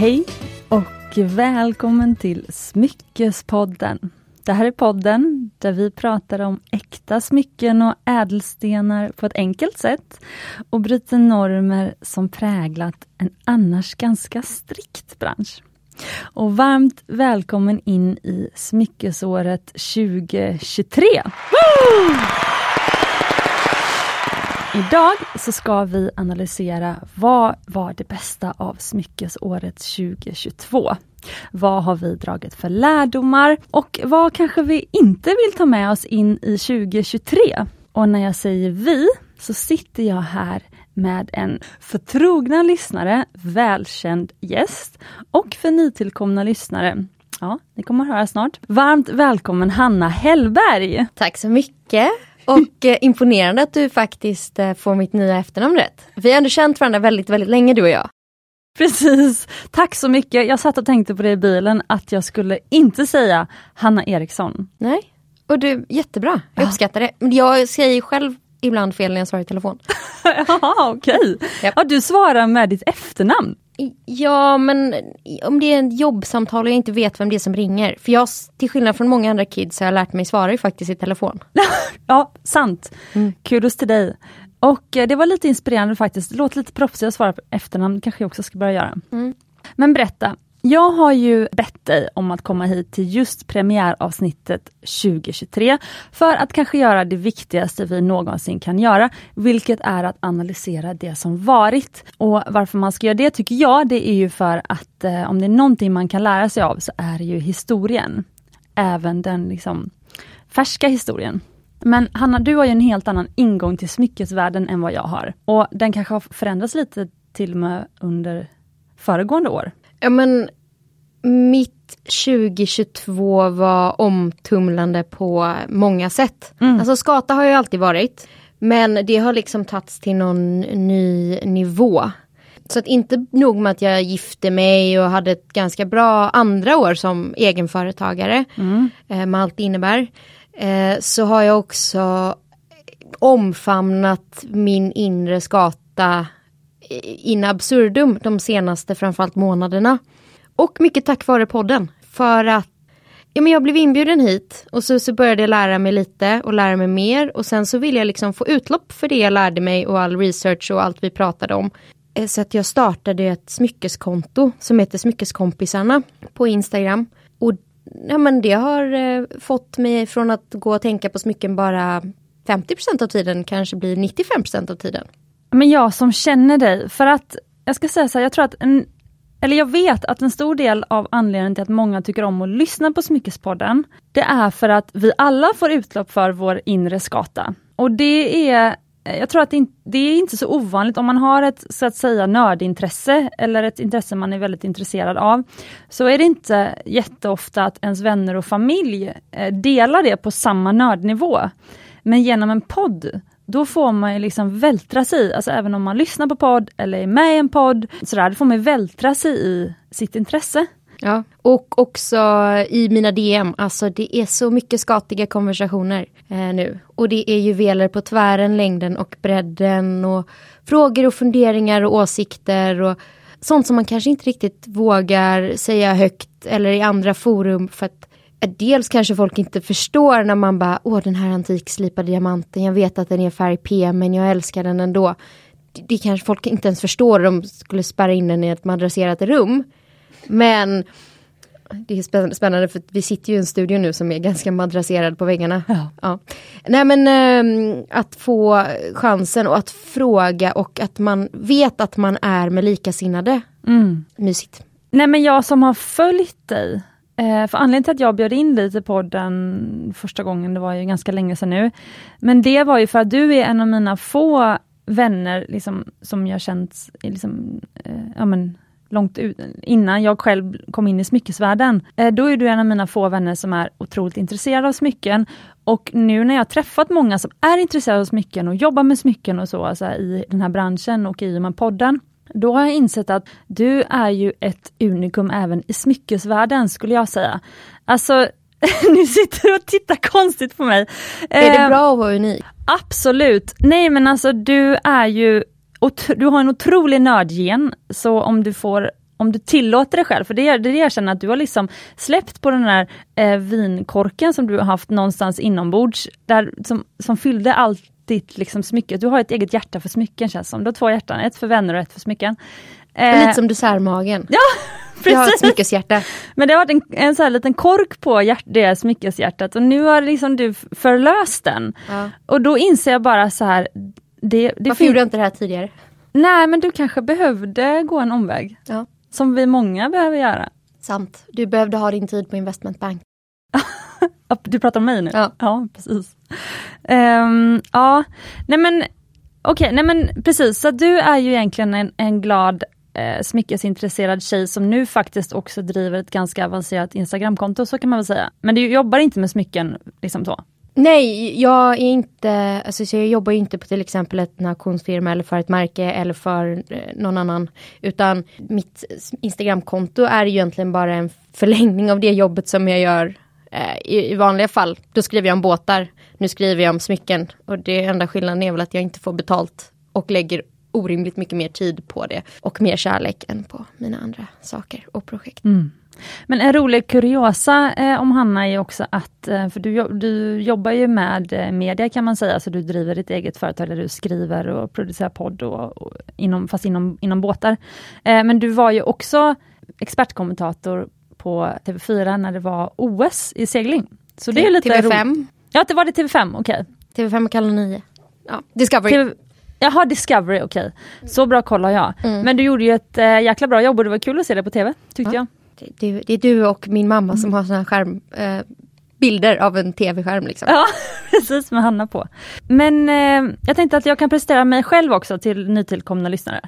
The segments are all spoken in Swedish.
Hej och välkommen till Smyckespodden. Det här är podden där vi pratar om äkta smycken och ädelstenar på ett enkelt sätt och bryter normer som präglat en annars ganska strikt bransch. Och varmt välkommen in i smyckesåret 2023! Woo! Idag så ska vi analysera vad var det bästa av smyckesåret 2022? Vad har vi dragit för lärdomar och vad kanske vi inte vill ta med oss in i 2023? Och när jag säger vi så sitter jag här med en förtrogna lyssnare, välkänd gäst och för nytillkomna lyssnare Ja, ni kommer att höra snart. Varmt välkommen Hanna Hellberg! Tack så mycket! Och eh, imponerande att du faktiskt eh, får mitt nya efternamn rätt. Vi har ändå känt varandra väldigt, väldigt länge du och jag. Precis, tack så mycket. Jag satt och tänkte på det i bilen att jag skulle inte säga Hanna Eriksson. Nej, och du, jättebra. Jag uppskattar det. Men jag säger själv ibland fel när jag svarar i telefon. Jaha, okej. Okay. Yep. Ja, du svarar med ditt efternamn. Ja, men om det är ett jobbsamtal och jag inte vet vem det är som ringer. För jag, till skillnad från många andra kids, har jag lärt mig svara ju faktiskt i telefon. ja, sant. Mm. Kudos till dig. Och eh, det var lite inspirerande faktiskt. Låter lite proffsigt att svara på efternamn, kanske jag också ska börja göra. Mm. Men berätta, jag har ju bett dig om att komma hit till just premiäravsnittet 2023 för att kanske göra det viktigaste vi någonsin kan göra, vilket är att analysera det som varit. Och varför man ska göra det tycker jag, det är ju för att eh, om det är någonting man kan lära sig av så är det ju historien. Även den liksom färska historien. Men Hanna, du har ju en helt annan ingång till smyckesvärlden än vad jag har. Och den kanske har förändrats lite till och med under föregående år. Ja men mitt 2022 var omtumlande på många sätt. Mm. Alltså skata har jag alltid varit. Men det har liksom tagits till någon ny nivå. Så att inte nog med att jag gifte mig och hade ett ganska bra andra år som egenföretagare. Mm. Eh, med allt det innebär. Eh, så har jag också omfamnat min inre skata in absurdum de senaste framförallt månaderna. Och mycket tack vare podden. För att ja, men jag blev inbjuden hit och så, så började jag lära mig lite och lära mig mer. Och sen så ville jag liksom få utlopp för det jag lärde mig och all research och allt vi pratade om. Eh, så att jag startade ett smyckeskonto som heter Smyckeskompisarna på Instagram. Och ja, men det har eh, fått mig från att gå och tänka på smycken bara 50% av tiden kanske blir 95% av tiden. Men jag som känner dig, för att jag ska säga så här, jag tror att en, eller jag vet att en stor del av anledningen till att många tycker om att lyssna på Smyckespodden, det är för att vi alla får utlopp för vår inre skata. Och det är jag tror att det, är inte så ovanligt om man har ett så att säga nördintresse eller ett intresse man är väldigt intresserad av. Så är det inte jätteofta att ens vänner och familj eh, delar det på samma nördnivå. Men genom en podd då får man ju liksom vältra sig i, alltså även om man lyssnar på podd eller är med i en podd, sådär, då får man vältra sig i sitt intresse. Ja, och också i mina DM, alltså det är så mycket skatiga konversationer eh, nu. Och det är juveler på tvären, längden och bredden och frågor och funderingar och åsikter och sånt som man kanske inte riktigt vågar säga högt eller i andra forum för att Dels kanske folk inte förstår när man bara, åh den här antikslipade diamanten, jag vet att den är färg P men jag älskar den ändå. Det, det kanske folk inte ens förstår om de skulle spärra in den i ett madrasserat rum. Men det är spännande för vi sitter ju i en studio nu som är ganska madrasserad på väggarna. Ja. ja. Nej men äh, att få chansen och att fråga och att man vet att man är med likasinnade. Mm. Mysigt. Nej men jag som har följt dig Eh, för anledningen till att jag bjöd in dig till podden första gången, det var ju ganska länge sedan nu, men det var ju för att du är en av mina få vänner liksom, som jag känt liksom, eh, ja, men, långt ut, innan jag själv kom in i smyckesvärlden. Eh, då är du en av mina få vänner som är otroligt intresserad av smycken. Och nu när jag träffat många som är intresserade av smycken och jobbar med smycken och så, alltså i den här branschen och i den podden, då har jag insett att du är ju ett unikum även i smyckesvärlden skulle jag säga. Alltså, nu sitter du och tittar konstigt på mig. Är det eh, bra att vara unik? Absolut. Nej men alltså du är ju, du har en otrolig nördgen, så om du får om du tillåter dig själv, för det är det jag känner att du har liksom släppt på den här eh, vinkorken som du har haft någonstans inombords, där, som, som fyllde allt ditt liksom, smycke. Du har ett eget hjärta för smycken känns som. Du har två hjärtan, ett för vänner och ett för smycken. Eh, lite som dessertmagen. Ja, precis. Jag har ett smyckeshjärta. Men det har varit en, en så här liten kork på hjärt, det smyckeshjärtat och nu har liksom du förlöst den. Ja. Och då inser jag bara så här. Det, det Varför gjorde jag inte det här tidigare? Nej men du kanske behövde gå en omväg. Ja. Som vi många behöver göra. Sant. Du behövde ha din tid på investmentbank. du pratar om mig nu? Ja, ja precis. Um, ja, nej men okej, okay, nej men precis, så du är ju egentligen en, en glad eh, smyckesintresserad tjej som nu faktiskt också driver ett ganska avancerat Instagramkonto, så kan man väl säga. Men du jobbar inte med smycken liksom så? Nej, jag är inte, alltså jag jobbar inte på till exempel ett auktionsfirma eller för ett märke eller för eh, någon annan. Utan mitt Instagramkonto är egentligen bara en förlängning av det jobbet som jag gör Eh, i, i, vanliga fall. Då skriver jag om båtar, nu skriver jag om smycken. Och det enda skillnaden är väl att jag inte får betalt och lägger orimligt mycket mer tid på det. Och mer kärlek än på mina andra saker och projekt. Mm. Men en rolig kuriosa eh, om Hanna är också att, eh, för du, du jobbar ju med eh, media kan man säga, så du driver ditt eget företag där du skriver och producerar podd, och, och inom, fast inom, inom båtar. Eh, men du var ju också expertkommentator på TV4 när det var OS i segling. Så det är lite TV5? Roligt. Ja, det var det TV5, okej. Okay. TV5 och Kanal 9. Ja, Discovery. TV Jaha, Discovery, okej. Okay. Så bra koll har jag. Mm. Men du gjorde ju ett äh, jäkla bra jobb och det var kul att se det på TV, tyckte ja. jag det, det, är du och min mamma som har såna skärm, eh, bilder av en tv-skärm. Liksom. Ja, precis med Hanna på. Men eh, jag tänkte att jag kan presentera mig själv också till nytillkomna lyssnare.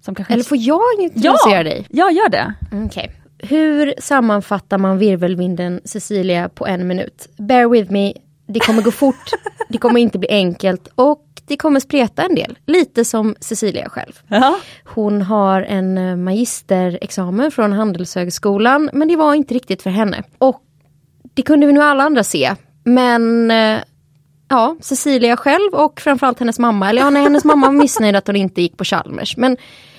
Som kanske... Eller får jag introducera ja, dig? Ja, gör det. Okay. Hur sammanfattar man virvelvinden Cecilia på en minut? Bear with me, det kommer gå fort, det kommer inte bli enkelt och det kommer spreta en del. Lite som Cecilia själv. Ja. Hon har en eh, magisterexamen från Handelshögskolan men det var inte riktigt för henne. Och det kunde vi nog alla andra se. Men eh, ja, Cecilia själv och framförallt hennes mamma. Eller ja, nej, hennes mamma var missnöjd att hon inte gick på Chalmers. Men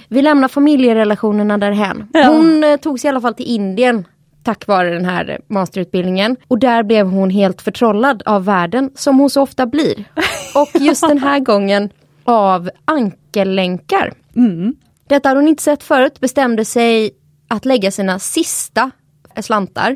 vi lämnar familjerelationerna därhän. Hon ja. Eh, tog sig i alla fall till Indien tack vare den här masterutbildningen. Och där blev hon helt förtrollad av världen, som hon så ofta blir. Och just den här gången av ankellänkar. Mm. Detta hade hon inte sett förut, bestämde sig att lägga sina sista slantar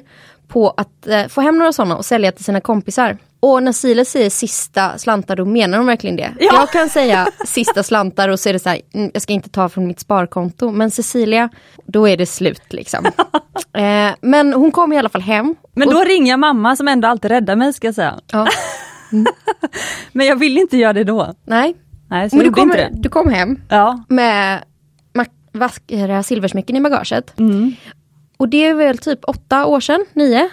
på att eh, få hem några sådana och sälja till sina kompisar. Och när Silas säger sista slantar då menar hon verkligen det. Ja. Jag kan säga sista slantar och så är det så här, mm, jag ska inte ta från mitt sparkonto. Men Cecilia, då är det slut liksom. eh, men hon kom i alla fall hem. Men då och... ringer jag mamma som ändå alltid räddar mig ska jag säga. Ja. Mm. men jag vill inte göra det då. Nej. Nej så men du kom, du kom hem ja. med vackra silversmycken i bagaget. Mm. Och det är väl typ åtta år sedan, nio?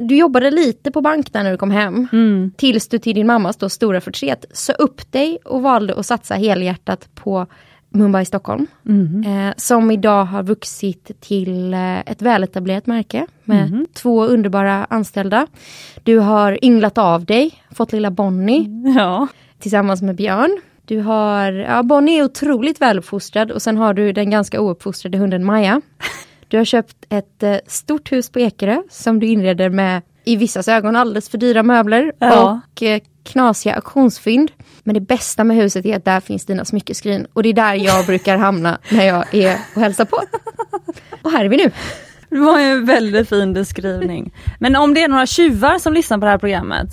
du jobbade lite på bank där när du kom hem. Mm. Tills du till din mammas då stora förtret sa upp dig och valde att satsa helhjärtat på Mumbai Stockholm. Mm. Eh, som idag har vuxit till eh, ett väletablerat märke med mm. två underbara anställda. Du har ynglat av dig, fått lilla Bonnie ja. tillsammans med Björn. Du har, ja Bonnie är otroligt väluppfostrad och sen har du den ganska ouppfostrade hunden Maja. Du har köpt ett eh, stort hus på Ekerö som du inreder med i vissas ögon alldeles för dyra möbler ja. och eh, knasiga auktionsfynd. Men det bästa med huset är att där finns dina smyckeskrin och det är där jag brukar hamna när jag är och hälsar på. Och här är vi nu. Det var en väldigt fin beskrivning. Men om det är några tjuvar som lyssnar på det här programmet.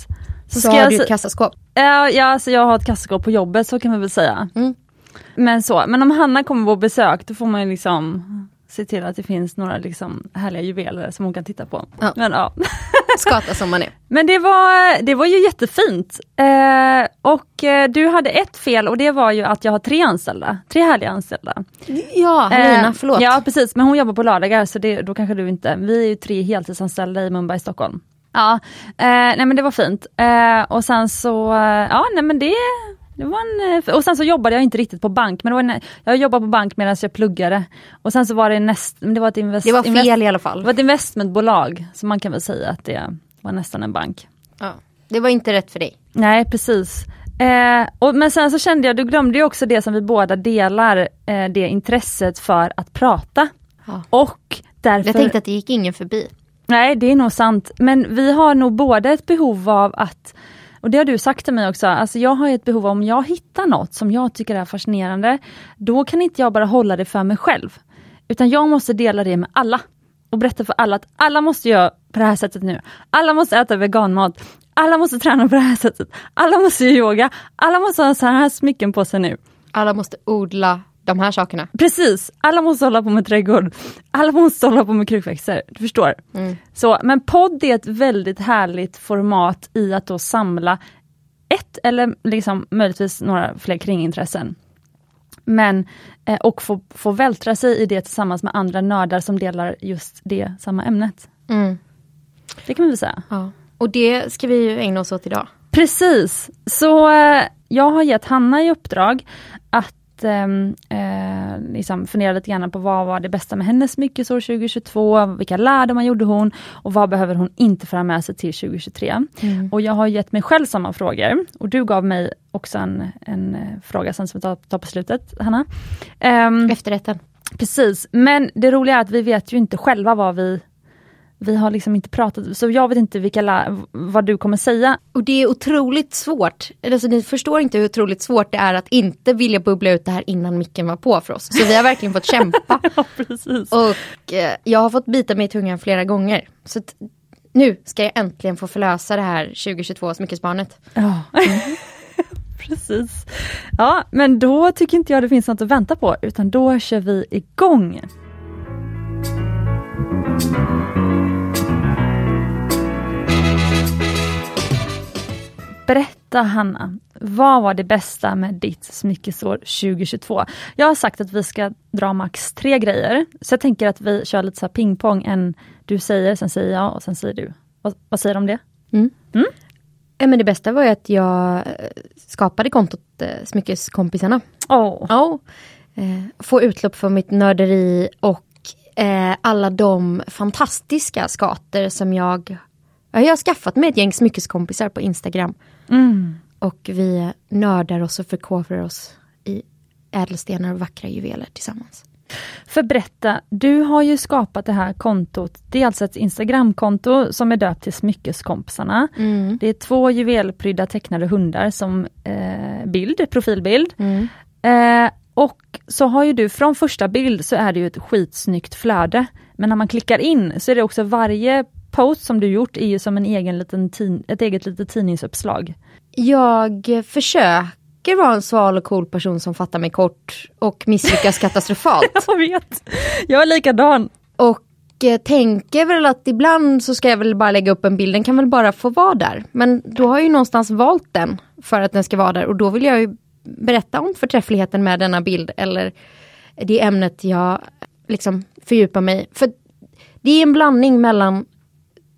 Så, så har du ett kassaskåp? Ja, ja alltså jag har ett kassaskåp på jobbet så kan man väl säga. Mm. Men så, men om Hanna kommer på besök då får man ju liksom se till att det finns några liksom härliga juveler som hon kan titta på. Ja. Men, ja. Skata som man är. Men det var, det var ju jättefint. Eh, och eh, du hade ett fel och det var ju att jag har tre anställda, tre härliga anställda. Ja, Lina, eh, förlåt. Ja precis, men hon jobbar på lördagar så det, då kanske du inte, vi är ju tre heltidsanställda i Mumbai, Stockholm. Ja, eh, nej men det var fint. Eh, och sen så, eh, ja nej men det det var en, eh, och sen så jobbade jag inte riktigt på bank, men det var en, jag jobbade på bank medan jag pluggade. Och sen så var det näst, det var ett invest, Det var fel invest, i alla fall. Det var ett investmentbolag, så man kan väl säga att det var nästan en bank. Ja, det var inte rätt för dig. Nej precis. Eh, och, men sen så kände jag, du glömde ju också det som vi båda delar, eh, det intresset för att prata. Ja. Och därför... Jag tänkte att det gick ingen förbi. Nej, det är nog sant. Men vi har nog både ett behov av att och det har du sagt till mig också, alltså jag har ett behov om jag hittar något som jag tycker är fascinerande, då kan inte jag bara hålla det för mig själv. Utan jag måste dela det med alla. Och berätta för alla att alla måste göra på det här sättet nu. Alla måste äta veganmat. Alla måste träna på det här sättet. Alla måste göra yoga. Alla måste ha så här smycken på sig nu. Alla måste odla de här sakerna. Precis, alla måste hålla på med trädgård. Alla måste hålla på med krukväxter. Du förstår. Mm. Så, men podd är ett väldigt härligt format i att då samla ett eller liksom möjligtvis några fler kringintressen. Men, eh, och få, få vältra sig i det tillsammans med andra nördar som delar just det samma ämnet. Mm. Det kan man väl säga. Ja. Och det ska vi ju ägna oss åt idag. Precis, så eh, jag har gett Hanna i uppdrag att Ehm, eh, liksom fundera lite grann på vad var det bästa med hennes smyckesår 2022, vilka lärdomar gjorde hon och vad behöver hon inte föra med sig till 2023. Mm. Och jag har gett mig själv samma frågor och du gav mig också en, en eh, fråga sen som vi tar, tar på slutet, Hanna. Um, Efterrätten. Precis, men det roliga är att vi vet ju inte själva vad vi vi har liksom inte pratat, så jag vet inte vilka vad du kommer säga. Och det är otroligt svårt, alltså ni förstår inte hur otroligt svårt det är att inte vilja bubbla ut det här innan micken var på för oss. Så vi har verkligen fått kämpa. ja. Och eh, jag har fått bita mig i tungan flera gånger. Så nu ska jag äntligen få förlösa det här 2022 smyckesbarnet. Ja. precis. Ja, men då tycker inte jag det finns något att vänta på, utan då kör vi igång. Berätta Hanna, vad var det bästa med ditt smyckesår 2022? Jag har sagt att vi ska dra max tre grejer, så jag tänker att vi kör lite så pingpong. En du säger, sen säger jag och sen säger du. Vad, vad säger du om det? Mm. Mm? men det bästa var ju att jag eh, skapade kontot eh, Smyckeskompisarna. Oh. Oh. Eh, få utlopp för mitt nörderi och eh, alla de fantastiska skater som jag jag har skaffat mig ett gäng smyckeskompisar på Instagram. Mm. Och vi nördar oss och förkovrar oss i ädelstenar och vackra juveler tillsammans. För berätta, du har ju skapat det här kontot. Det är alltså ett Instagramkonto som är döpt till Smyckeskompisarna. Mm. Det är två juvelprydda tecknade hundar som eh, bild, profilbild. Mm. Eh, och så har ju du, från första bild så är det ju ett skitsnyggt flöde. Men när man klickar in så är det också varje post som du gjort är ju som en egen liten ett eget litet tidningsuppslag. Jag försöker vara en sval och cool person som fattar mig kort och misslyckas katastrofalt. jag vet, jag är likadan. Och eh, tänker väl att ibland så ska jag väl bara lägga upp en bild, den kan väl bara få vara där. Men då har jag ju någonstans valt den för att den ska vara där och då vill jag ju berätta om förträffligheten med denna bild eller det ämnet jag liksom fördjupar mig. För det är en blandning mellan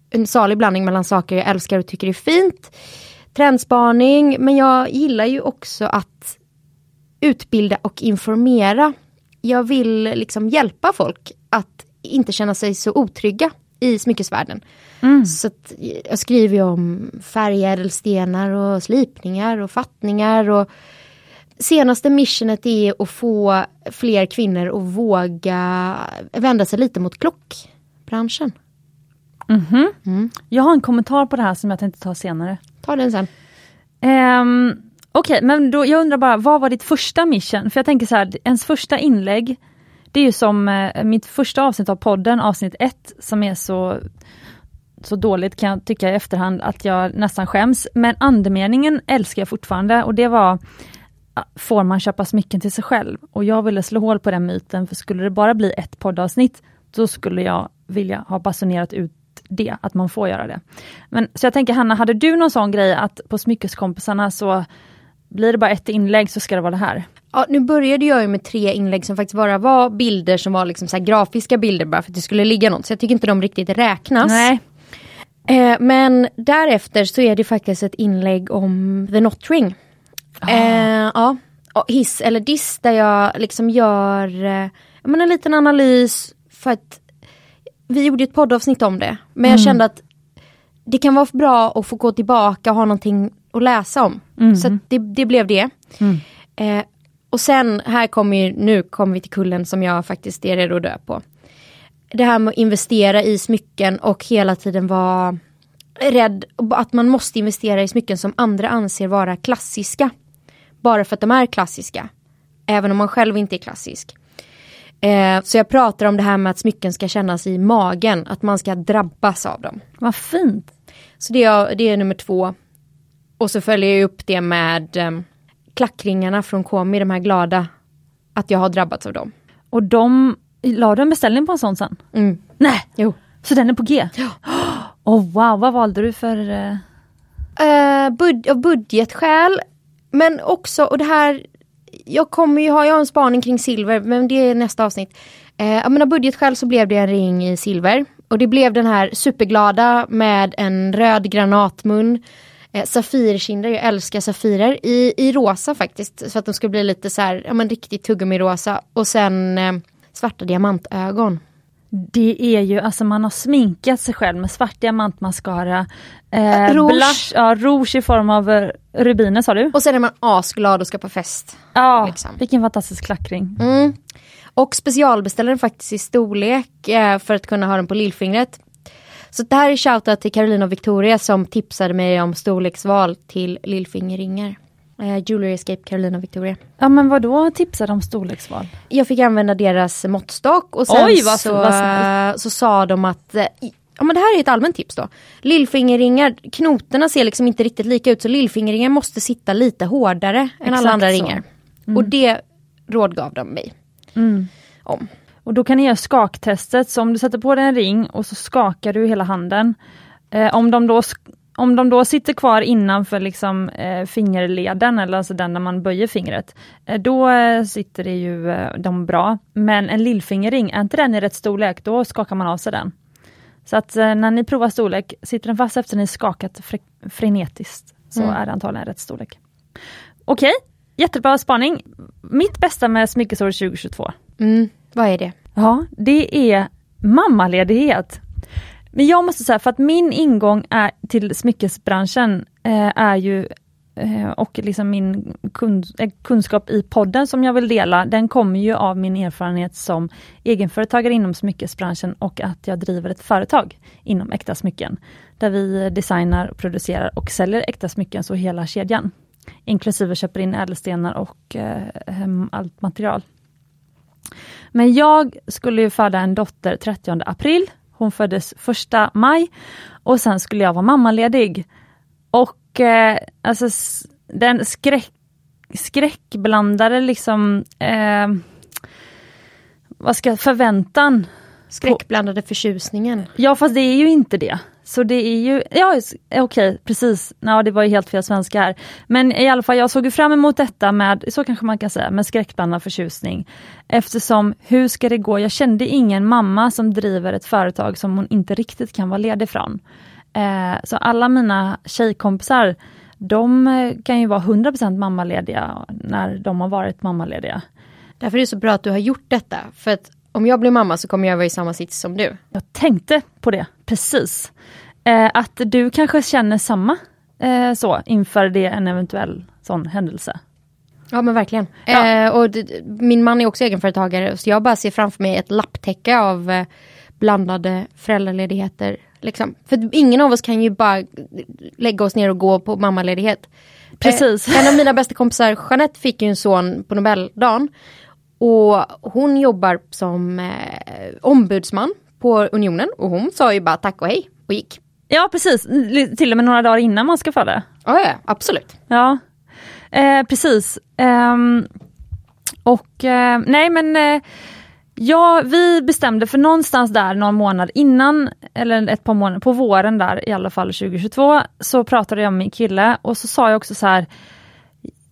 en salig blandning mellan saker jag älskar och tycker är fint. Trendspaning, men jag gillar ju också att utbilda och informera. Jag vill liksom hjälpa folk att inte känna sig så otrygga i smyckesvärlden. Mm. Så jag skriver ju om färgädelstenar och slipningar och fattningar och senaste missionet är att få fler kvinnor att våga vända sig lite mot klockbranschen. Mm -hmm. mm. Jag har en kommentar på det här som jag tänkte ta senare. Ta den sen. Um, Okej, okay, men då, jag undrar bara, vad var ditt första mission? För jag tänker så här, ens första inlägg, det är ju som eh, mitt första avsnitt av podden, avsnitt ett, som är så, så dåligt kan jag tycka i efterhand att jag nästan skäms. Men andemeningen älskar jag fortfarande och det var ah, Får man köpa smycken till sig själv? Och jag ville slå hål på den myten, för skulle det bara bli ett poddavsnitt, då skulle jag vilja ha basunerat ut det, att man får göra det. Men Så jag tänker Hanna, hade du någon sån grej att på Smyckeskompisarna så blir det bara ett inlägg så ska det vara det här? Ja, nu började jag ju med tre inlägg som faktiskt bara var bilder som var liksom så grafiska bilder bara för att det skulle ligga något. Så jag tycker inte de riktigt räknas. Nej. Eh, men därefter så är det faktiskt ett inlägg om The Not Ring. Ah. Eh, ja, hiss eller diss där jag liksom gör eh, en liten analys för att vi gjorde ett poddavsnitt om det. Men mm. jag kände att det kan vara bra att få gå tillbaka och ha någonting att läsa om. Mm. Så det, det, blev det. Mm. Eh, och sen, här kommer nu kommer vi till kullen som jag faktiskt är redo att dö på. det här med att investera i smycken och hela tiden vara rädd att man måste investera i smycken som andra anser vara klassiska. Bara för att de är klassiska. Även om man själv inte är klassisk. Eh, så jag pratar om det här med att smycken ska kännas i magen, att man ska drabbas av dem. Vad fint! Så det är, det är nummer två. Och så följer jag upp det med eh, klackringarna från Komi, de här glada. Att jag har drabbats av dem. Och de, la du en beställning på en sån sen? Mm. Nej! Jo. Så den är på G? Ja. Oh, wow, vad valde du för... Uh... Uh, bud av budgetskäl. Men också, och det här jag kommer ju ha, jag har en spaning kring silver, men det är nästa avsnitt. Eh, men av budgetskäl så blev det en ring i silver. Och det blev den här superglada med en röd granatmun. Eh, Safirkinder, jag älskar safirer. I, I rosa faktiskt, så att de ska bli lite så här, ja men riktigt tuggummi-rosa. Och sen eh, svarta diamantögon. Det är ju, alltså man har sminkat sig själv med svart diamantmascara. Eh, rouge. Blush, ja, rouge i form av eh, rubiner sa du? Och sen är man asglad och ska på fest. Ja, liksom. vilken fantastisk klackring. Mm. Och specialbeställer den faktiskt i storlek eh, för att kunna ha den på lillfingret. Så det här är shoutout till Carolina och Victoria som tipsade mig om storleksval till lillfingerringar. Eh, Jewelry Escape Carolina Victoria. Ja men vad då tipsade om storleksval? Jag fick använda deras måttstock och sen Oj, vad, så, vad eh, så sa de att eh, Ja men det här är ett allmänt tips då. Lillfingerringar, knotorna ser liksom inte riktigt lika ut så lillfingerringar måste sitta lite hårdare än Exakt alla andra så. ringar. Och det rådgav de mig Mm. om. Och då kan ni göra skaktestet, så om du sätter på dig en ring och så skakar du hela handen. Eh, om, de då, om de då sitter kvar innanför liksom, eh, fingerleden, eller alltså den där man böjer fingret, eh, då eh, sitter det ju eh, de bra. Men en lillfingerring, är inte den i rätt storlek, då skakar man av sig den. Så att eh, när ni provar storlek, sitter den fast efter ni skakat fre- frenetiskt, så Mm. är det antagligen rätt storlek. Okej, jättebra spaning. Mitt bästa med smyckesåret 2022. Mm, vad är det? Ja, det är mammaledighet. Men jag måste säga, för att min ingång är till smyckesbranschen eh, är ju eh, och liksom min eh, kunskap i podden som jag vill dela, den kommer ju av min erfarenhet som egenföretagare inom smyckesbranschen och att jag driver ett företag inom äkta smycken. Där vi designar, producerar och säljer äkta smycken, så hela kedjan. Inklusive köper in ädelstenar och eh, allt material. Men jag skulle ju föda en dotter 30 april. Hon föddes 1 maj och sen skulle jag vara mammaledig. Och eh, alltså den skräck, skräckblandade liksom eh, vad ska jag- förväntan. Skräckblandade förtjusningen. Ja fast det är ju inte det. Så det är ju, ja okej precis, ja, det var ju helt fel svenska här. Men i alla fall jag såg ju fram emot detta med, så kanske man kan säga, med skräckblandad förtjusning. Eftersom, hur ska det gå? Jag kände ingen mamma som driver ett företag som hon inte riktigt kan vara ledig från. Eh, så alla mina tjejkompisar, de eh, kan ju vara 100% mammalediga när de har varit mammalediga. Därför är det så bra att du har gjort detta. För att om jag blir mamma så kommer jag vara i samma sits som du. Jag tänkte på det, precis. Eh, att du kanske känner samma eh, så inför det, en eventuell sån händelse. Ja men verkligen. Ja. Eh, och min man är också egenföretagare så jag bara ser framför mig ett lapptäcke av eh, blandade föräldraledigheter. Liksom. För ingen av oss kan ju bara lägga oss ner och gå på mammaledighet. Precis. Eh, en av mina bästa kompisar, Jeanette, fick ju en son på Nobeldagen. Och hon jobbar som eh, ombudsman på Unionen och hon sa ju bara tack och hej och gick. Ja precis, till och med några dagar innan man ska föda. Ja, ja absolut. Ja, eh, precis. Ehm, och eh, nej men eh, ja, vi bestämde för någonstans där någon månad innan, eller ett par månader, på våren där i alla fall 2022, så pratade jag med min kille och så sa jag också så här,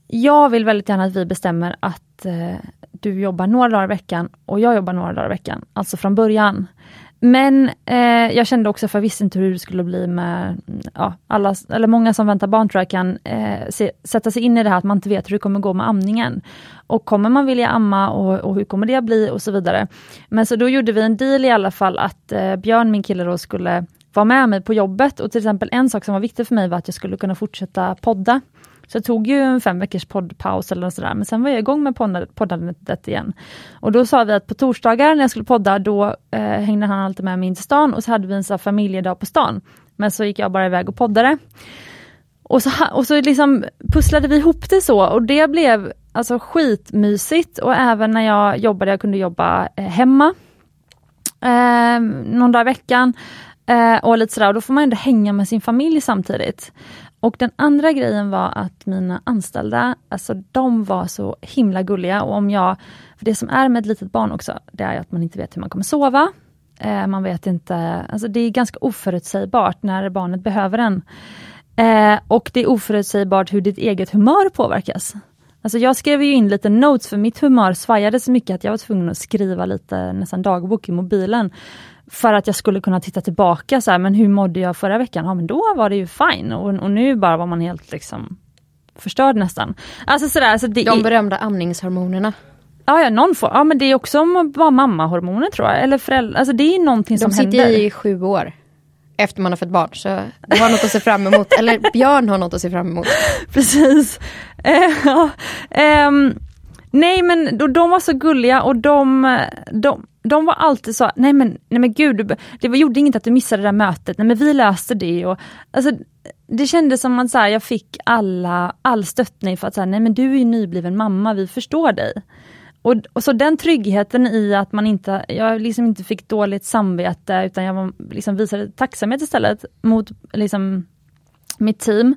jag vill väldigt gärna att vi bestämmer att eh, du jobbar några dagar i veckan och jag jobbar några dagar i veckan, alltså från början. Men eh, jag kände också, för jag visste inte hur det skulle bli med ja, alla, eller många som väntar barn tror jag kan eh, se, sätta sig in i det här att man inte vet hur det kommer gå med amningen. Och kommer man vilja amma och, och hur kommer det bli och så vidare. Men så då gjorde vi en deal i alla fall att eh, Björn, min kille då, skulle vara med mig på jobbet och till exempel en sak som var viktig för mig var att jag skulle kunna fortsätta podda. Så jag tog ju en fem veckors poddpaus eller sådär, men sen var jag igång med poddandet igen. Och då sa vi att på torsdagar när jag skulle podda, då eh, hängde han alltid med mig in till stan och så hade vi en sån familjedag på stan. Men så gick jag bara iväg och poddade. Och så, och så liksom pusslade vi ihop det så och det blev alltså skitmysigt och även när jag jobbade, jag kunde jobba eh, hemma eh, någon dag i veckan. Eh, och lite sådär, och då får man ändå hänga med sin familj samtidigt. Och den andra grejen var att mina anställda, alltså de var så himla gulliga och om jag, för det som är med ett litet barn också, det är att man inte vet hur man kommer sova. Eh, man vet inte, alltså det är ganska oförutsägbart när barnet behöver en. Eh, och det är oförutsägbart hur ditt eget humör påverkas. Alltså jag skrev ju in lite notes för mitt humör svajade så mycket att jag var tvungen att skriva lite nästan dagbok i mobilen. För att jag skulle kunna titta tillbaka, så här, men hur mådde jag förra veckan? Ja men då var det ju fine och, och nu bara var man helt liksom förstörd nästan. Alltså sådär, alltså det De berömda amningshormonerna. Ja, ja, någon får, ja men det är också bara mammahormoner tror jag, eller föräldrar, alltså det är någonting De som händer. De sitter i sju år efter man har fått barn. Så du har något att se fram emot. Eller Björn har något att se fram emot. Precis. Uh, um, nej men de, de var så gulliga och de, de, de var alltid så, nej men, nej men gud, det gjorde inget att du missade det där mötet, nej men vi löste det. Och, alltså, det kändes som att så här, jag fick alla, all stöttning för att säga, nej men du är ju nybliven mamma, vi förstår dig. Och, och, så den tryggheten i att man inte, jag liksom inte fick dåligt samvete utan jag liksom visade tacksamhet istället mot liksom, mitt team.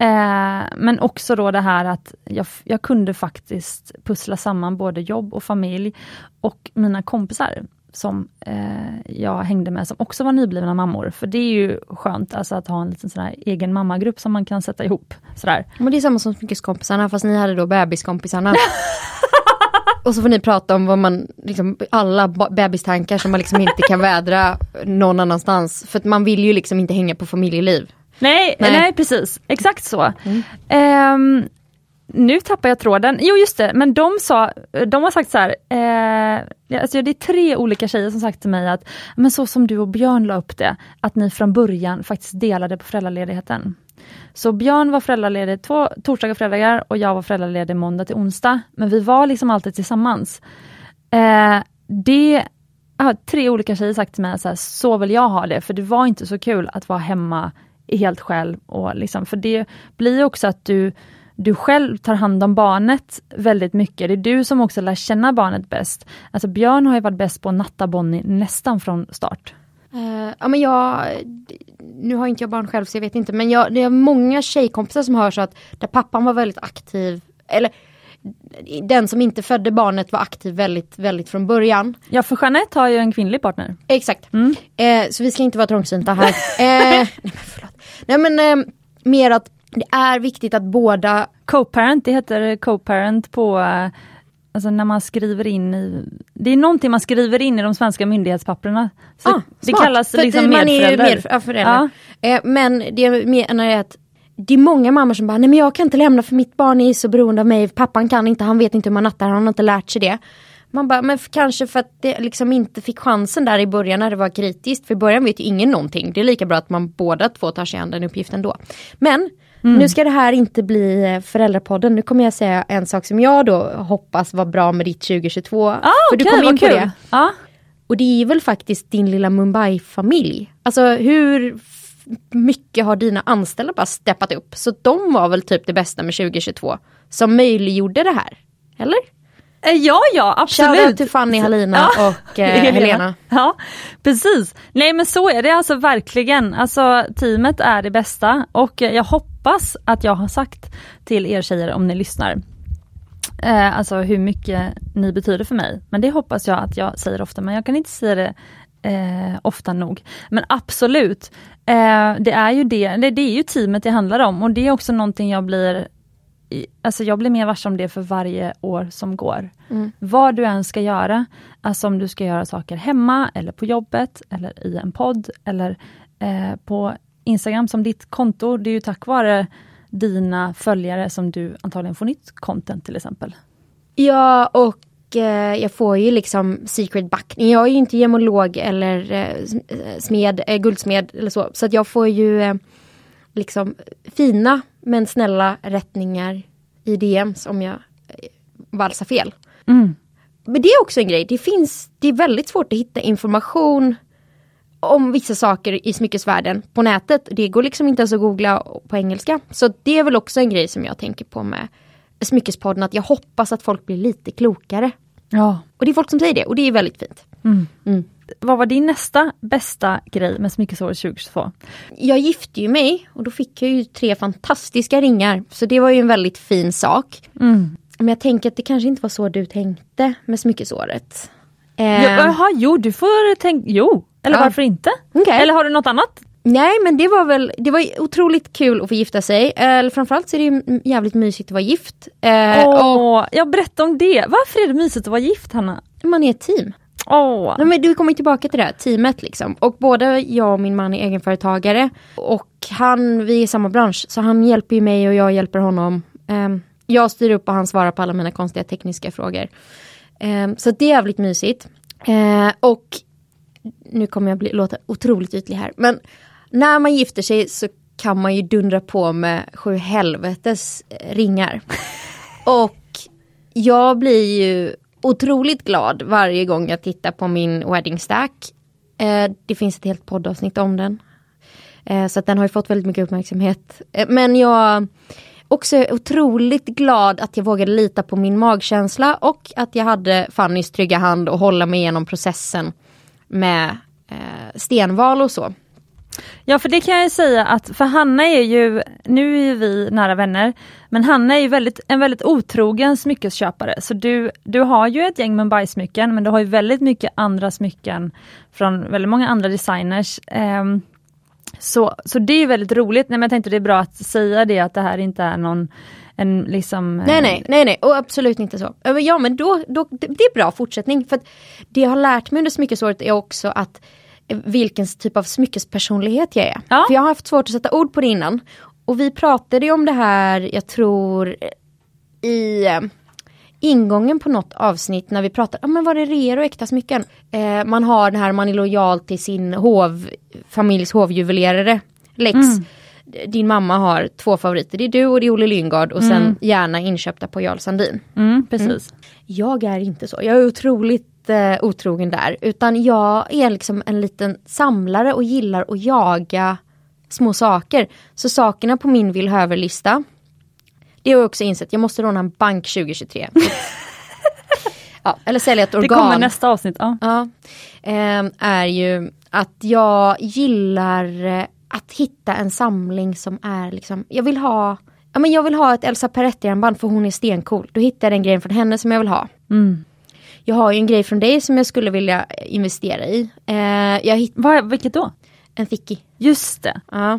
Eh, men också då det här att jag, jag, kunde faktiskt pussla samman både jobb och familj och mina kompisar som eh, jag hängde med som också var nyblivna mammor. För det är ju skönt alltså, att ha en liten sån egen mammagrupp som man kan sätta ihop. Sådär. Men det är samma som sminkeskompisarna fast ni hade då bebiskompisarna. Och så får ni prata om vad man, liksom, alla bebistankar som man liksom inte kan vädra någon annanstans. För att man vill ju liksom inte hänga på familjeliv. Nej, nej. nej precis, exakt så. Mm. Um, nu tappar jag tråden. Jo just det, men de sa, de har sagt så här, eh, alltså det är tre olika tjejer som sagt till mig att, men så som du och Björn la upp det, att ni från början faktiskt delade på föräldraledigheten. Så Björn var föräldraledig två torsdagar och fredagar och jag var föräldraledig måndag till onsdag. Men vi var liksom alltid tillsammans. Eh, det har tre olika tjejer sagt till mig, så, här, så vill jag ha det, för det var inte så kul att vara hemma helt själv. Och liksom, för det blir också att du, du själv tar hand om barnet väldigt mycket. Det är du som också lär känna barnet bäst. Alltså Björn har ju varit bäst på att natta Bonnie nästan från start. Uh, ja men jag, nu har inte jag barn själv så jag vet inte men jag, det är många tjejkompisar som hör så att där pappan var väldigt aktiv, eller den som inte födde barnet var aktiv väldigt, väldigt från början. Ja för Jeanette har ju en kvinnlig partner. Exakt. Mm. Eh, så vi ska inte vara trångsynta här. eh, nej men, förlåt. nej, men eh, mer att det är viktigt att båda Co-parent, det heter co-parent på eh, Alltså när man skriver in i, det är någonting man skriver in i de svenska myndighetspapperna. Så ah, det smart. kallas liksom medförälder. Är medförälder. Ja. Eh, men det menar jag att det är många mammor som bara, nej men jag kan inte lämna för mitt barn är så beroende av mig, pappan kan inte, han vet inte hur man nattar, han har inte lärt sig det. Man bara, men kanske för att det liksom inte fick chansen där i början när det var kritiskt. För i början vet ju ingen någonting. Det är lika bra att man båda två tar sig an den uppgiften då. Men Mm. Nu ska det här inte bli eh, föräldrapodden. Nu kommer jag säga en sak som jag då hoppas var bra med ditt 2022. Ah, för okay, du kom in på kul. det. Ah. Och det är väl faktiskt din lilla Mumbai-familj. Alltså hur mycket har dina anställda bara steppat upp? Så de var väl typ det bästa med 2022 som möjliggjorde det här? Eller? Eh, ja, ja absolut. Shoutout till Fanny, Halina ja. och eh, Helena. Helena. Ja, precis. Nej men så är det alltså verkligen. Alltså teamet är det bästa och jag hoppas att jag har sagt till er tjejer om ni lyssnar eh, alltså hur mycket ni betyder för mig. Men det hoppas jag att jag säger ofta, men jag kan inte säga det eh, ofta nog. Men absolut, eh, det är ju det, det, det är ju teamet det handlar om och det är också någonting jag blir alltså jag blir mer varse om det för varje år som går. Mm. Vad du än ska göra, alltså om du ska göra saker hemma eller på jobbet eller i en podd eller eh, på Instagram som ditt konto. Det är ju tack vare dina följare som du antagligen får nytt content till exempel. Ja och jag får ju liksom secret backning. Jag är ju inte gemolog eller eh, smed, eh, guldsmed eller så. Så att jag får ju eh, liksom fina Men snälla rättningar i DMs om jag eh, valsar fel. Mm. Men det är också en grej, det finns, det är väldigt svårt att hitta information om vissa saker i smyckesvärlden på nätet. Det går liksom inte ens att googla på engelska. Så det är väl också en grej som jag tänker på med Smyckespodden, att jag hoppas att folk blir lite klokare. Ja. Och det är folk som säger det och det är väldigt fint. Mm. Mm. Vad var din nästa bästa grej med smyckesåret 2022? Jag gifte ju mig och då fick jag ju tre fantastiska ringar. Så det var ju en väldigt fin sak. Mm. Men jag tänker att det kanske inte var så du tänkte med smyckesåret. Eh, Ja, Jaha, jo du får tänka, jo. Eller Ja. varför inte? Okej. Eller har du något annat? Nej men det var väl, det var otroligt kul att få gifta sig. Eller framförallt så är det ju jävligt mysigt att vara gift. Eh, Åh, jag berätta om det. Varför är det mysigt att vara gift Hanna? och man är ett team. Åh. Nej, men du kommer tillbaka till det här teamet liksom. Och både jag och min man är egenföretagare. Och han, vi är i samma bransch. Så han hjälper ju mig och jag hjälper honom. Ehm, jag styr upp och han svarar på alla mina konstiga tekniska frågor. Ehm, så det är jävligt mysigt. Eh, och nu kommer jag bli, låta otroligt ytlig här. Men när man gifter sig så kan man ju dundra på med sju helvetes eh, ringar. och jag blir ju otroligt glad varje gång jag tittar på min wedding stack. Eh, det finns ett helt poddavsnitt om den. Eh, så att den har ju fått väldigt mycket uppmärksamhet. Men jag också är otroligt glad att jag vågade lita på min magkänsla och att jag hade Fannys trygga hand och hålla mig igenom processen med eh, stenval och så. Ja för det kan jag ju säga att för Hanna är ju, nu är ju vi nära vänner, men Hanna är ju väldigt, en väldigt otrogen smyckesköpare. Så du, du har ju ett gäng Mumbai-smycken men du har ju väldigt mycket andra smycken från väldigt många andra designers. Um, så, så det är väldigt roligt, Nej, men jag tänkte det är bra att säga det att det här inte är någon en liksom... Eh, nej nej, nej nej, och absolut inte så. Eh, ja, men då, då, det är bra fortsättning. För att det jag har lärt mig under smyckesåret är också att vilken typ av smyckespersonlighet jag är. Ja. För jag har haft svårt att sätta ord på det innan. Och vi pratade ju om det här, jag tror i eh, ingången på något avsnitt när vi pratade, ja men var det reor och äkta smycken? Eh, man har det här, man är lojal till sin hov, familjs hovjuvelerare, Lex. Din mamma har två favoriter, det är du och det är Olle Lyngard och sen gärna inköpta på Jarl Sandin. Mm, precis. Jag är inte så, jag är otroligt eh, otrogen där. Utan jag är liksom en liten samlare och gillar att jaga små saker. Så sakerna på min vill lista det har jag också insett, jag måste råna en bank 2023. ja, eller sälja ett organ. Det kommer nästa avsnitt. Ja. Ja, ehm, är ju att jag gillar eh, att hitta en samling som är liksom, jag vill ha Ja, men jag vill ha ett Elsa Peretti-armband för hon är stencool. Då hittar jag den grejen från henne som jag vill ha. Mm. Jag har ju en grej från dig som jag skulle vilja investera i. Eh, jag hittade Vad, vilket då? en Thicky. Just det. Ja.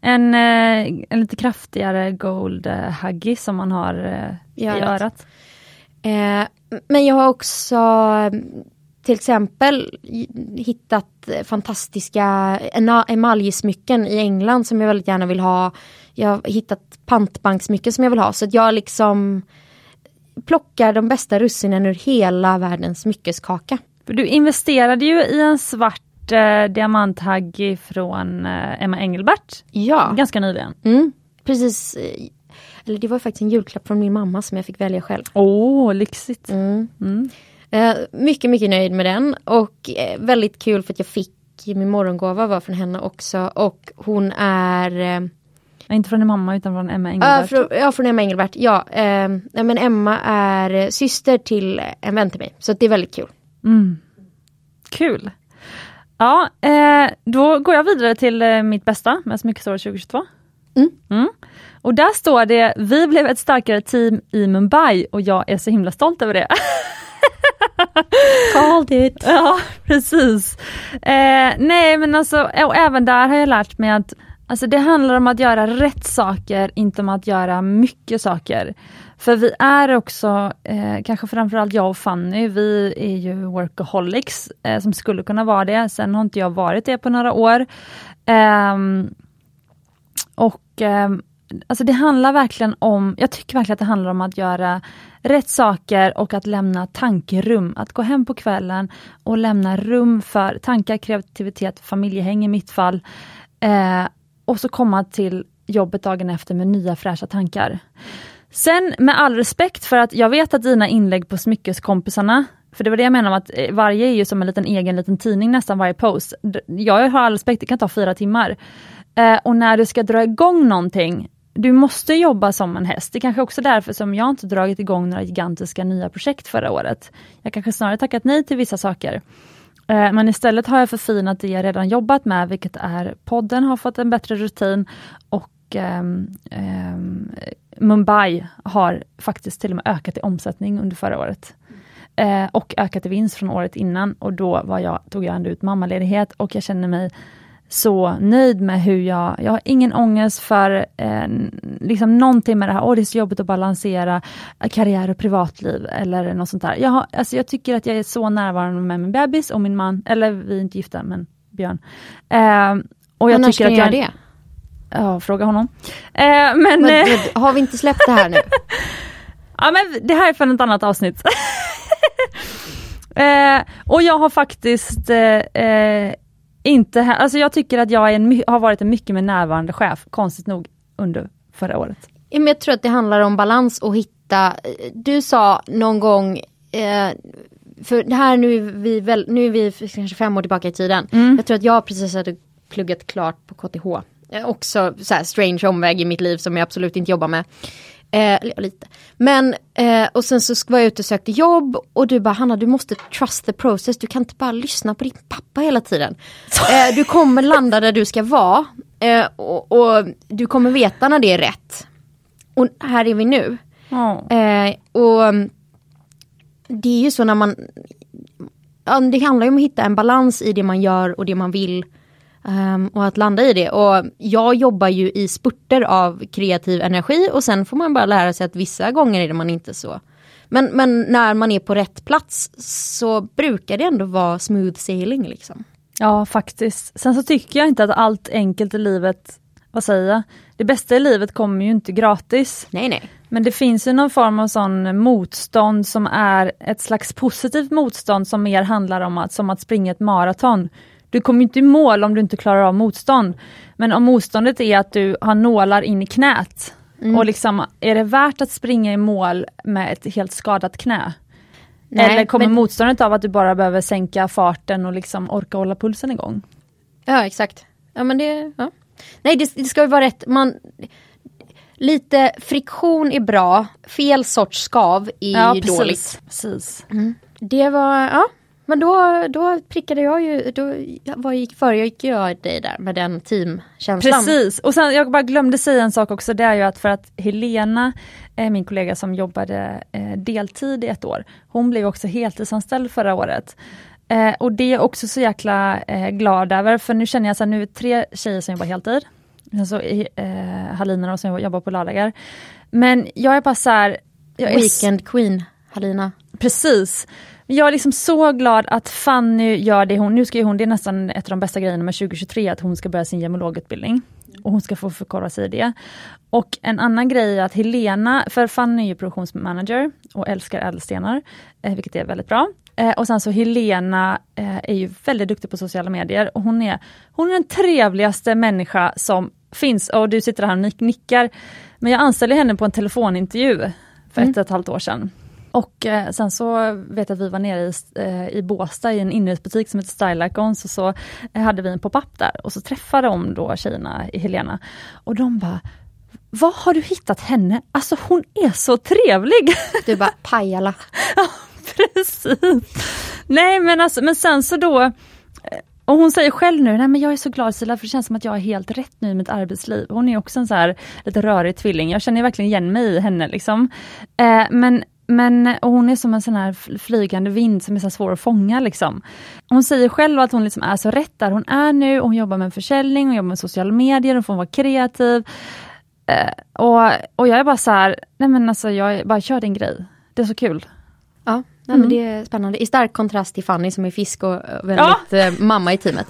En, eh, en lite kraftigare gold eh, huggy som man har eh, I i örat. örat. Eh, men jag har också till exempel i- hittat fantastiska emaljsmycken i England som jag väldigt gärna vill ha. Jag har hittat pantbanksmycken som jag vill ha. Så att jag liksom plockar de bästa russinen ur hela världens smyckeskaka. Du investerade ju i en svart eh, diamanthuggy från eh, Emma Engelbert Ja, ganska nyligen. mm, precis. Eller det var faktiskt en julklapp från min mamma som jag fick välja själv. Åh, oh, lyxigt. Mm. Mm. Eh, mycket, mycket nöjd med den och eh, väldigt kul för att jag fick min morgongåva var från henne också och hon är eh, Inte från din mamma utan från Emma Engelbert. från, ja, från Emma Engelbert. Ja, nej, men Emma är syster till en vän till mig så det är väldigt kul. Mm. Kul. Ja, eh, då går jag vidare till eh, mitt bästa med Smyckesåret 2022. Mm. Och där står det, vi blev ett starkare team i Mumbai och jag är så himla stolt över det. Called it. Ja, precis. Eh, nej men alltså, och även där har jag lärt mig att alltså, det handlar om att göra rätt saker, inte om att göra mycket saker. För vi är också, eh, kanske framförallt jag och Fanny, vi är ju workaholics eh, som skulle kunna vara det. Sen har inte jag varit det på några år. Eh, och eh, alltså det handlar verkligen om, jag tycker verkligen att det handlar om att göra rätt saker och att lämna tankerum. Att gå hem på kvällen och lämna rum för tankar, kreativitet, familjehäng i mitt fall. Eh, och så komma till jobbet dagen efter med nya fräscha tankar. Sen med all respekt för att jag vet att dina inlägg på smyckeskompisarna för det var det jag menade om att eh, varje är ju som en liten egen liten tidning nästan varje post. Jag har all respekt, det kan ta fyra timmar. Eh, och när du ska dra igång någonting, du måste jobba som en häst. Det är kanske också därför som jag inte dragit igång några gigantiska nya projekt förra året. Jag kanske snarare tackat nej till vissa saker. Eh, men istället har jag förfinat det jag redan jobbat med, vilket är podden har fått en bättre rutin och um, um, Mumbai har faktiskt till och med ökat i omsättning under förra året. Eh, och ökat i vinst från året innan och då var jag, tog jag ändå ut mammaledighet och jag känner mig så nöjd med hur jag, jag har ingen ångest för eh, liksom någonting med det här, åh det är så jobbigt att balansera karriär och privatliv eller något sånt där. Jag, har, alltså jag tycker att jag är så närvarande med min bebis och min man, eller vi är inte gifta men Björn. Eh, och jag men tycker att jag, det? Ja, fråga honom. Eh, men, men, eh, men, har vi inte släppt det här nu? ja men det här är för ett annat avsnitt. Eh, och jag har faktiskt eh, eh inte, alltså jag tycker att jag en, har varit en mycket mer närvarande chef, konstigt nog, under förra året. jag tror att det handlar om balans och hitta, du sa någon gång eh, för det här nu är vi, väl, nu är vi kanske fem år tillbaka i tiden. Mm. Jag tror att jag precis hade pluggat klart på KTH. Eh, också så här strange omväg i mitt liv som jag absolut inte jobbar med. Eh, lite. Men, eh, och sen så var jag ute och sökte jobb och du bara Hanna du måste trust the process, du kan inte bara lyssna på din pappa hela tiden. Eh, du kommer landa där du ska vara eh, och, och, du kommer veta när det är rätt. Och här är vi nu. Mm. och det är ju så när man, det handlar ju om att hitta en balans i det man gör och det man vill Um, och att landa i det. Och jag jobbar ju i spurter av kreativ energi och sen får man bara lära sig att vissa gånger är det man inte så. Men, men när man är på rätt plats så brukar det ändå vara smooth sailing liksom. Ja faktiskt. Sen så tycker jag inte att allt enkelt i livet, vad säger jag? Det bästa i livet kommer ju inte gratis. Nej nej. Men det finns ju någon form av sån motstånd som är ett slags positivt motstånd som mer handlar om att, som att springa ett maraton. Du kommer inte i mål om du inte klarar av motstånd. Men om motståndet är att du har nålar in i knät mm. och liksom, är det värt att springa i mål med ett helt skadat knä? Nej, Eller kommer men... motståndet av att du bara behöver sänka farten och liksom orka hålla pulsen igång? Ja exakt. Ja men det, ja. Nej det, det ska ju vara rätt, man Lite friktion är bra, fel sorts skav är ja, precis, dåligt. Precis. Mm. Det var, ja men då, då prickade jag ju, då vad gick, föregick jag dig där med den teamkänslan. Precis, och sen jag bara glömde säga en sak också, det är ju att för att Helena, eh, min kollega som jobbade eh, deltid i ett år, hon blev också heltidsanställd förra året. Eh, och det är jag också så jäkla eh, glad över, för nu känner jag att nu är tre tjejer som jobbar heltid. Sen så eh, Halina som jobbar på lördagar. Men jag är bara så här, Weekend Queen, Halina. Precis. Jag är liksom så glad att Fanny gör det hon, nu ska hon, det är nästan ett av de bästa grejerna med 2023, att hon ska börja sin gemologutbildning. Och hon ska få förkovra sig i det. Och en annan grej är att Helena, för Fanny är ju produktionsmanager och älskar ädelstenar, eh, vilket är väldigt bra. Eh, och sen så Helena eh, är ju väldigt duktig på sociala medier och hon är, hon är den trevligaste människa som finns. Och du sitter här och nickar. Men jag anställde henne på en telefonintervju för mm. ett och ett halvt år sedan. Och eh, sen så vet jag att vi var nere i, eh, i Båstad i en inredningsbutik som heter Style Icons och så hade vi en pop-up där och så träffade de då tjejerna i Helena och de bara Var har du hittat henne? Alltså hon är så trevlig! Du bara Pajala. ja precis. Nej men alltså men sen så då eh, och hon säger själv nu, nej men jag är så glad Sila för det känns som att jag är helt rätt nu i mitt arbetsliv. Hon är också en så här lite rörig tvilling, jag känner verkligen igen mig i henne liksom. Eh, men men hon är som en sån här flygande vind som är så svår att fånga. Liksom. Hon säger själv att hon liksom är så rätt där hon är nu. Hon jobbar med försäljning, hon jobbar med sociala medier, hon får vara kreativ. Eh, och, och jag är bara så här, nej men alltså jag bara kör din grej. Det är så kul. Ja, nej, mm. men det är spännande. I stark kontrast till Fanny som är fisk och väldigt ja. Eh, mamma i teamet.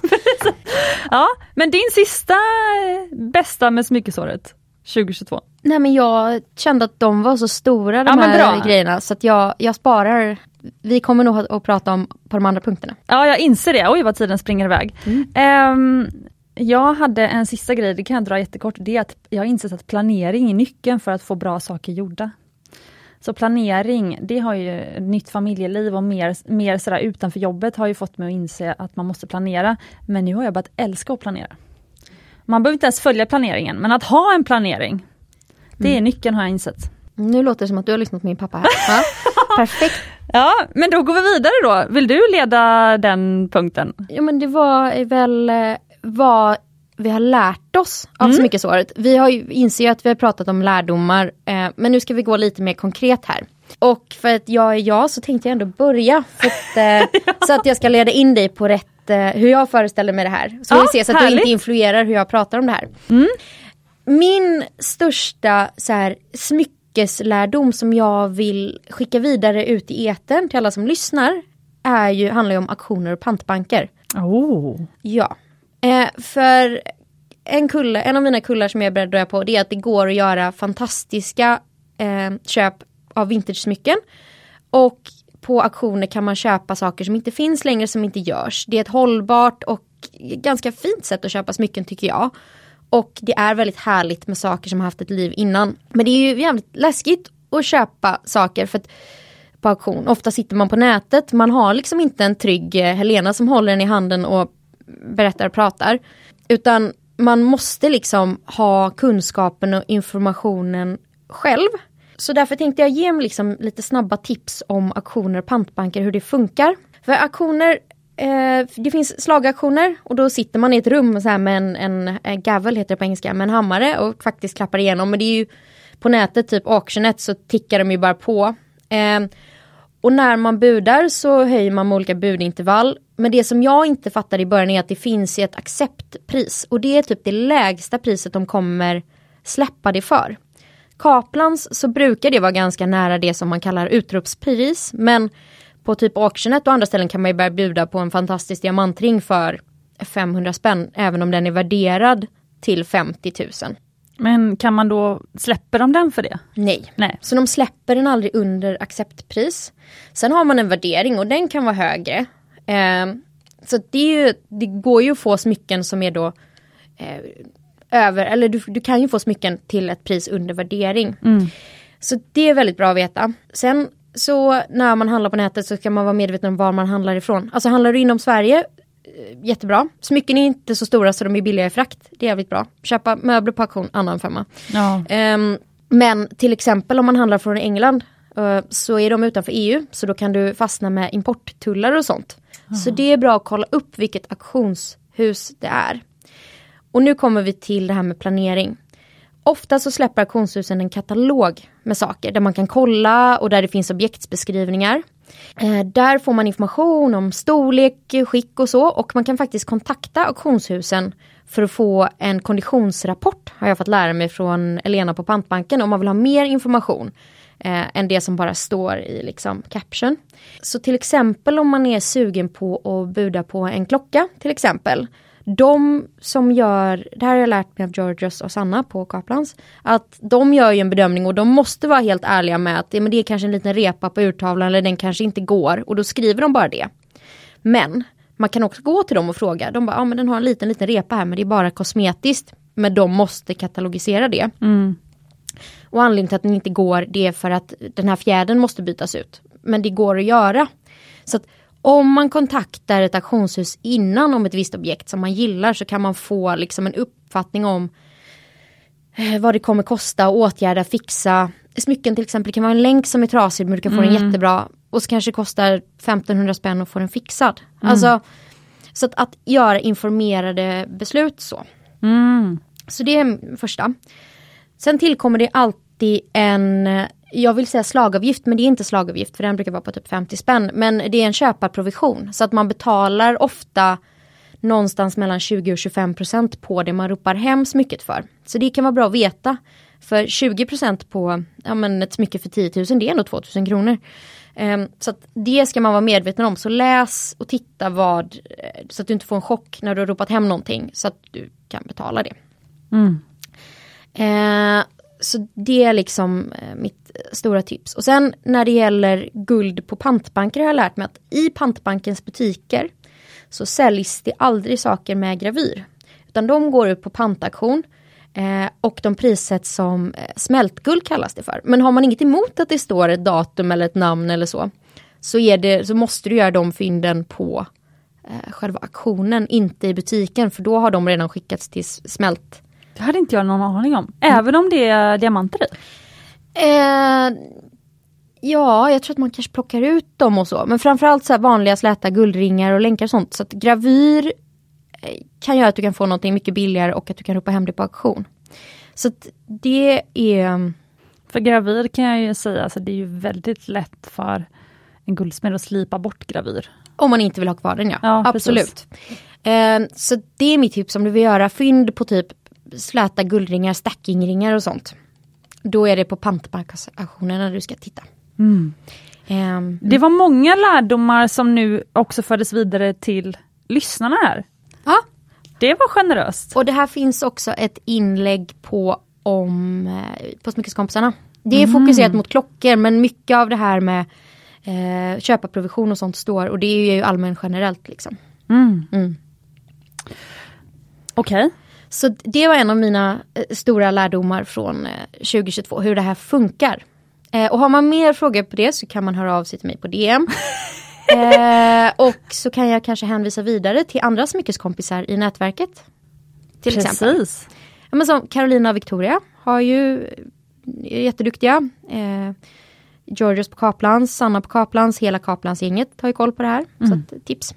ja, men din sista eh, bästa med smyckesåret? 2022? Nej men jag kände att de var så stora de ja, här grejerna så att jag, jag sparar vi kommer nog att prata om på de andra punkterna. Ja jag inser det, oj vad tiden springer iväg. Mm. Um, Jag hade en sista grej, det kan jag dra jättekort, det är att jag har insett att planering är nyckeln för att få bra saker gjorda. Så planering, det har ju nytt familjeliv och mer, mer sådär utanför jobbet har ju fått mig att inse att man måste planera. Men nu har jag börjat älska att planera. Man behöver inte ens följa planeringen, men att ha en planering, det är mm. nyckeln har jag insett. Nu låter det som att du har lyssnat på min pappa här. Ja, perfekt. Ja, men då går vi vidare då. Vill du leda den punkten? Ja men det var väl eh, vad vi har lärt oss av mm. så mycket såret. Vi har ju, inser att vi har pratat om lärdomar, eh, men nu ska vi gå lite mer konkret här. Och för att jag är jag så tänkte jag ändå börja att, eh, ja. så att jag ska leda in dig på rätt, eh, hur jag föreställer mig det här. Så ja, vi ser så att du inte influerar hur jag pratar om det här. Mm. Min största så här, smyckeslärdom som jag vill skicka vidare ut i eten till alla som lyssnar är ju, handlar ju om auktioner och pantbanker. Oh. Ja. Eh, för en kulle, en av mina kullar som jag är beredd att på det är att det går att göra fantastiska eh, köp av vintage-smycken. Och på auktioner kan man köpa saker som inte finns längre, som inte görs. Det är ett hållbart och ganska fint sätt att köpa smycken tycker jag. Och det är väldigt härligt med saker som har haft ett liv innan. Men det är ju jävligt läskigt att köpa saker för att på auktion. Ofta sitter man på nätet, man har liksom inte en trygg eh, Helena som håller den i handen och berättar och pratar. Utan man måste liksom ha kunskapen och informationen själv. Så därför tänkte jag ge liksom lite snabba tips om auktioner och pantbanker, hur det funkar. För auktioner, eh, det finns slagaktioner och då sitter man i ett rum så här med en, en, en gavel, heter det på engelska, med en hammare och faktiskt klappar igenom. Men det är ju på nätet, typ auctionet, så tickar de ju bara på. Eh, och när man budar så höjer man med olika budintervall. Men det som jag inte fattade i början är att det finns ett acceptpris. Och det är typ det lägsta priset de kommer släppa det för. Kaplans så brukar det vara ganska nära det som man kallar utropspris. Men på typ auctionet och andra ställen kan man ju börja bjuda på en fantastisk diamantring för 500 spänn. Även om den är värderad till 50 000. Men kan man då, släpper de den för det? Nej. Nej. Så de släpper den aldrig under acceptpris. Sen har man en värdering och den kan vara högre. Eh, så det, ju, det, går ju att få smycken som är då eh, över, eller du, du, kan ju få smycken till ett pris under värdering. Mm. Så det är väldigt bra att veta. Sen så när man handlar på nätet så ska man vara medveten om var man handlar ifrån. Alltså handlar du inom Sverige Eh, jättebra. Smycken är inte så stora så de är billiga i frakt. Det är jävligt bra. Köpa möbler på auktion, annan femma. Ja. Um, men till exempel om man handlar från England uh, så är de utanför EU så då kan du fastna med importtullar och sånt. Mm. Så det är bra att kolla upp vilket auktionshus det är. Och nu kommer vi till det här med planering. Ofta så släpper auktionshusen en katalog med saker där man kan kolla och där det finns objektsbeskrivningar. Eh, där får man information om storlek, skick och så och man kan faktiskt kontakta auktionshusen för att få en konditionsrapport har jag fått lära mig från Elena på Pantbanken om man vill ha mer information eh, än det som bara står i liksom caption. Så till exempel om man är sugen på att buda på en klocka till exempel de som gör, det här har jag lärt mig av Georgios och Sanna på Kaplans, att de gör ju en bedömning och de måste vara helt ärliga med att ja, men det är kanske en liten repa på urtavlan eller den kanske inte går och då skriver de bara det. Men man kan också gå till dem och fråga, de bara, ja men den har en liten liten repa här men det är bara kosmetiskt. Men de måste katalogisera det. Mm. Och anledningen till att den inte går det är för att den här fjädern måste bytas ut. Men det går att göra. Så att om man kontaktar ett auktionshus innan om ett visst objekt som man gillar så kan man få liksom en uppfattning om eh, vad det kommer kosta, åtgärda, fixa. Smycken till exempel kan vara en länk som är trasig men du kan få mm. den jättebra. Och så kanske det kostar 1500 spänn att få den fixad. Mm. Alltså, så att, att göra informerade beslut så. Mm. Så det är första. Sen tillkommer det alltid en jag vill säga slagavgift men det är inte slagavgift för den brukar vara på typ 50 spänn. Men det är en köparprovision så att man betalar ofta någonstans mellan 20 och 25 procent på det man ropar hem smycket för. Så det kan vara bra att veta. För 20 procent på ja, men ett smycke för 10 000 det är ändå 2 000 kronor. Um, så att det ska man vara medveten om. Så läs och titta vad, eh, så att du inte får en chock när du har ropat hem någonting så att du kan betala det. Mm. Uh, så det är liksom eh, mitt stora tips. Och sen när det gäller guld på pantbanker har jag lärt mig att i pantbankens butiker så säljs det aldrig saker med gravyr. utan de går ut på pantaktion. Eh, och de prissätts som eh, smältguld kallas det för. Men har man inget emot att det står ett datum eller ett namn eller så. Så, är det, så måste du göra de fynden på eh, själva auktionen, inte i butiken för då har de redan skickats till smält. Det hade inte jag någon aning om, även om det är diamanter i. Eh, ja, jag tror att man kanske plockar ut dem och så. Men framförallt så vanliga släta guldringar och länkar och sånt. Så att gravyr eh, kan göra att du kan få någonting mycket billigare och att du kan ropa hem det på auktion. Så att det är... För gravyr kan jag ju säga, alltså det är ju väldigt lätt för en guldsmed att slipa bort gravyr. Om man inte vill ha kvar den ja, Ja, absolut. Eh, så det är mitt tips om du vill göra fynd på typ släta guldringar, stackingringar och sånt. Då är det på pantmarksauktionerna du ska titta. Ehm, Det var många lärdomar som nu också fördes vidare till lyssnarna här. ja, Det var generöst. och det här finns också ett inlägg på om eh, på Smyckeskompisarna. Det är fokuserat mot klockor men mycket av det här med eh, köparprovision och sånt står och det är ju allmän generellt liksom. Mm. Mm. Okej. Så det var en av mina eh, stora lärdomar från eh, 2022, hur det här funkar. Eh, och har man mer frågor på det så kan man höra av sig till mig på DM. eh, och så kan jag kanske hänvisa vidare till andra smyckeskompisar i nätverket. Till exempel. Precis. Ja, men som Carolina och Victoria har ju, är jätteduktiga. Eh, Georgios på Kaplans, Sanna på Kaplans, hela Kaplans-gänget har ju koll på det här. Så att, tips.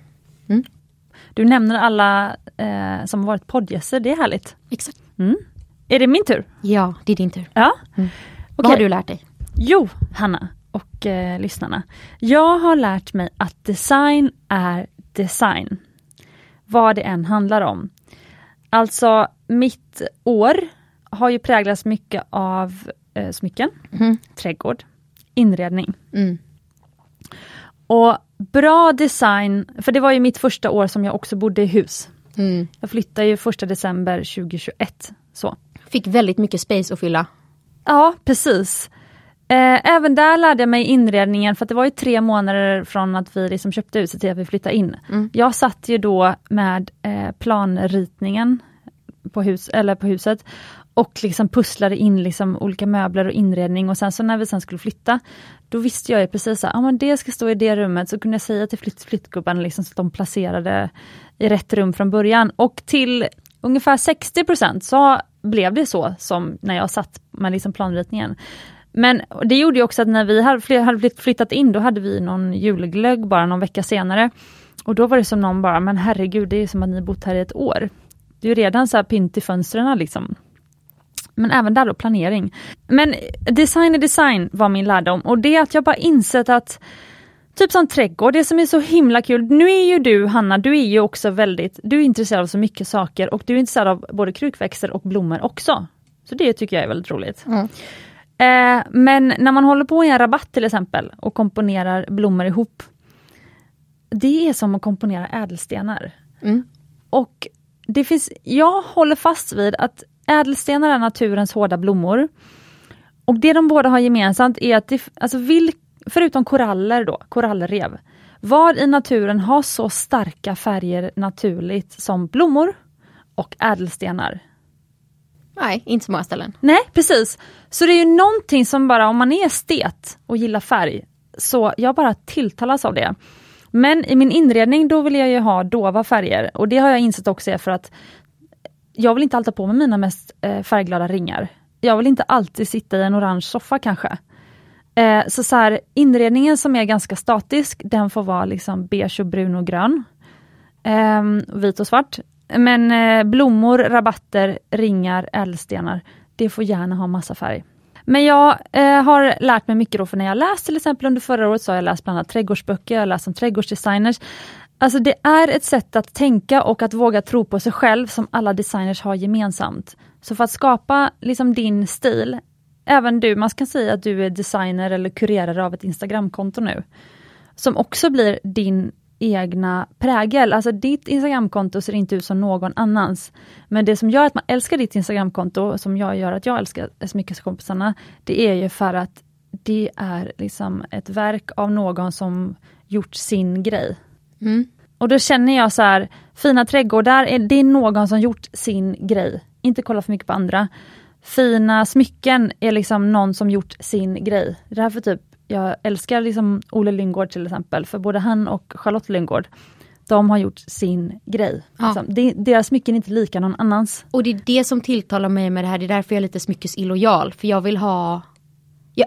Du nämner alla eh, som varit poddgäster, det är härligt. Exakt. Mm. Är det min tur? Ja, det är din tur. Ja. Vad Okej. har du lärt dig? Jo, Hanna och eh, lyssnarna. Jag har lärt mig att design är design. Vad det än handlar om. Alltså, mitt år har ju präglats mycket av eh, smycken, Mhm. trädgård, inredning. Mm. Och bra design, för det var ju mitt första år som jag också bodde i hus. Mm. Jag flyttade ju första december 2021. Så. Fick väldigt mycket space att fylla. Ja, precis. Eh, även där lärde jag mig inredningen, för det var ju tre månader från att vi liksom köpte huset till att vi flyttade in. Mm. Jag satt ju då med eh, planritningen på, hus, eller på huset och liksom pusslade in liksom olika möbler och inredning och sen så när vi sen skulle flytta, då visste jag ju precis att ah, det ska stå i det rummet, så kunde jag säga till flytt, flyttgubbarna liksom, så att de placerade i rätt rum från början. Och till ungefär 60% så blev det så som när jag satt med liksom planritningen. Men det gjorde ju också att när vi hade flyttat in, då hade vi någon julglögg bara någon vecka senare. Och då var det som någon bara, men herregud, det är som att ni bott här i ett år. Det är ju redan så här pynt i fönstren liksom. Men även där då planering. Men design är design var min lärdom och det är att jag bara insett att Typ som trädgård, det som är så himla kul. Nu är ju du Hanna, du är ju också väldigt, du är intresserad av så mycket saker och du är intresserad av både krukväxter och blommor också. Så det tycker jag är väldigt roligt. Mm. Eh, men när man håller på i en rabatt till exempel och komponerar blommor ihop. Det är som att komponera ädelstenar. Mm. Och det finns, jag håller fast vid att ädelstenar är naturens hårda blommor. Och det de båda har gemensamt är att, det, alltså vil, förutom koraller då, korallrev, vad i naturen har så starka färger naturligt som blommor och ädelstenar? Nej, inte så många ställen. Nej, precis. Så det är ju någonting som bara, om man är estet och gillar färg, så jag bara tilltalas av det. Men i min inredning då vill jag ju ha dova färger och det har jag insett också är för att jag vill inte alltid ha på mig mina mest eh, färgglada ringar. Jag vill inte alltid sitta i en orange soffa kanske. Eh, så, så här, inredningen som är ganska statisk, den får vara liksom beige och brun och grön. Eh, vit och svart. Men eh, blommor, rabatter, ringar, ädelstenar, det får gärna ha massa färg. Men jag eh, har lärt mig mycket då, för när jag läst till exempel under förra året så har jag läst bland annat trädgårdsböcker, jag har läst om trädgårdsdesigners. Alltså det är ett sätt att tänka och att våga tro på sig själv som alla designers har gemensamt. Så för att skapa liksom din stil, även du, man kan säga att du är designer eller kurerare av ett Instagramkonto nu, som också blir din egna prägel. Alltså ditt Instagramkonto ser inte ut som någon annans. Men det som gör att man älskar ditt Instagramkonto, som jag gör att jag älskar Smyckeskompisarna, det är ju för att det är liksom ett verk av någon som gjort sin grej. Mm. Och då känner jag så här, fina trädgårdar, är, det är någon som gjort sin grej. Inte kolla för mycket på andra. Fina smycken är liksom någon som gjort sin grej. Det här för typ, jag älskar liksom Olle Lyngård till exempel, för både han och Charlotte Lyngård, de har gjort sin grej. Ja. Liksom. Det, deras smycken är inte lika någon annans. Och det är det som tilltalar mig med det här, det är därför jag är lite smyckesillojal. För jag vill ha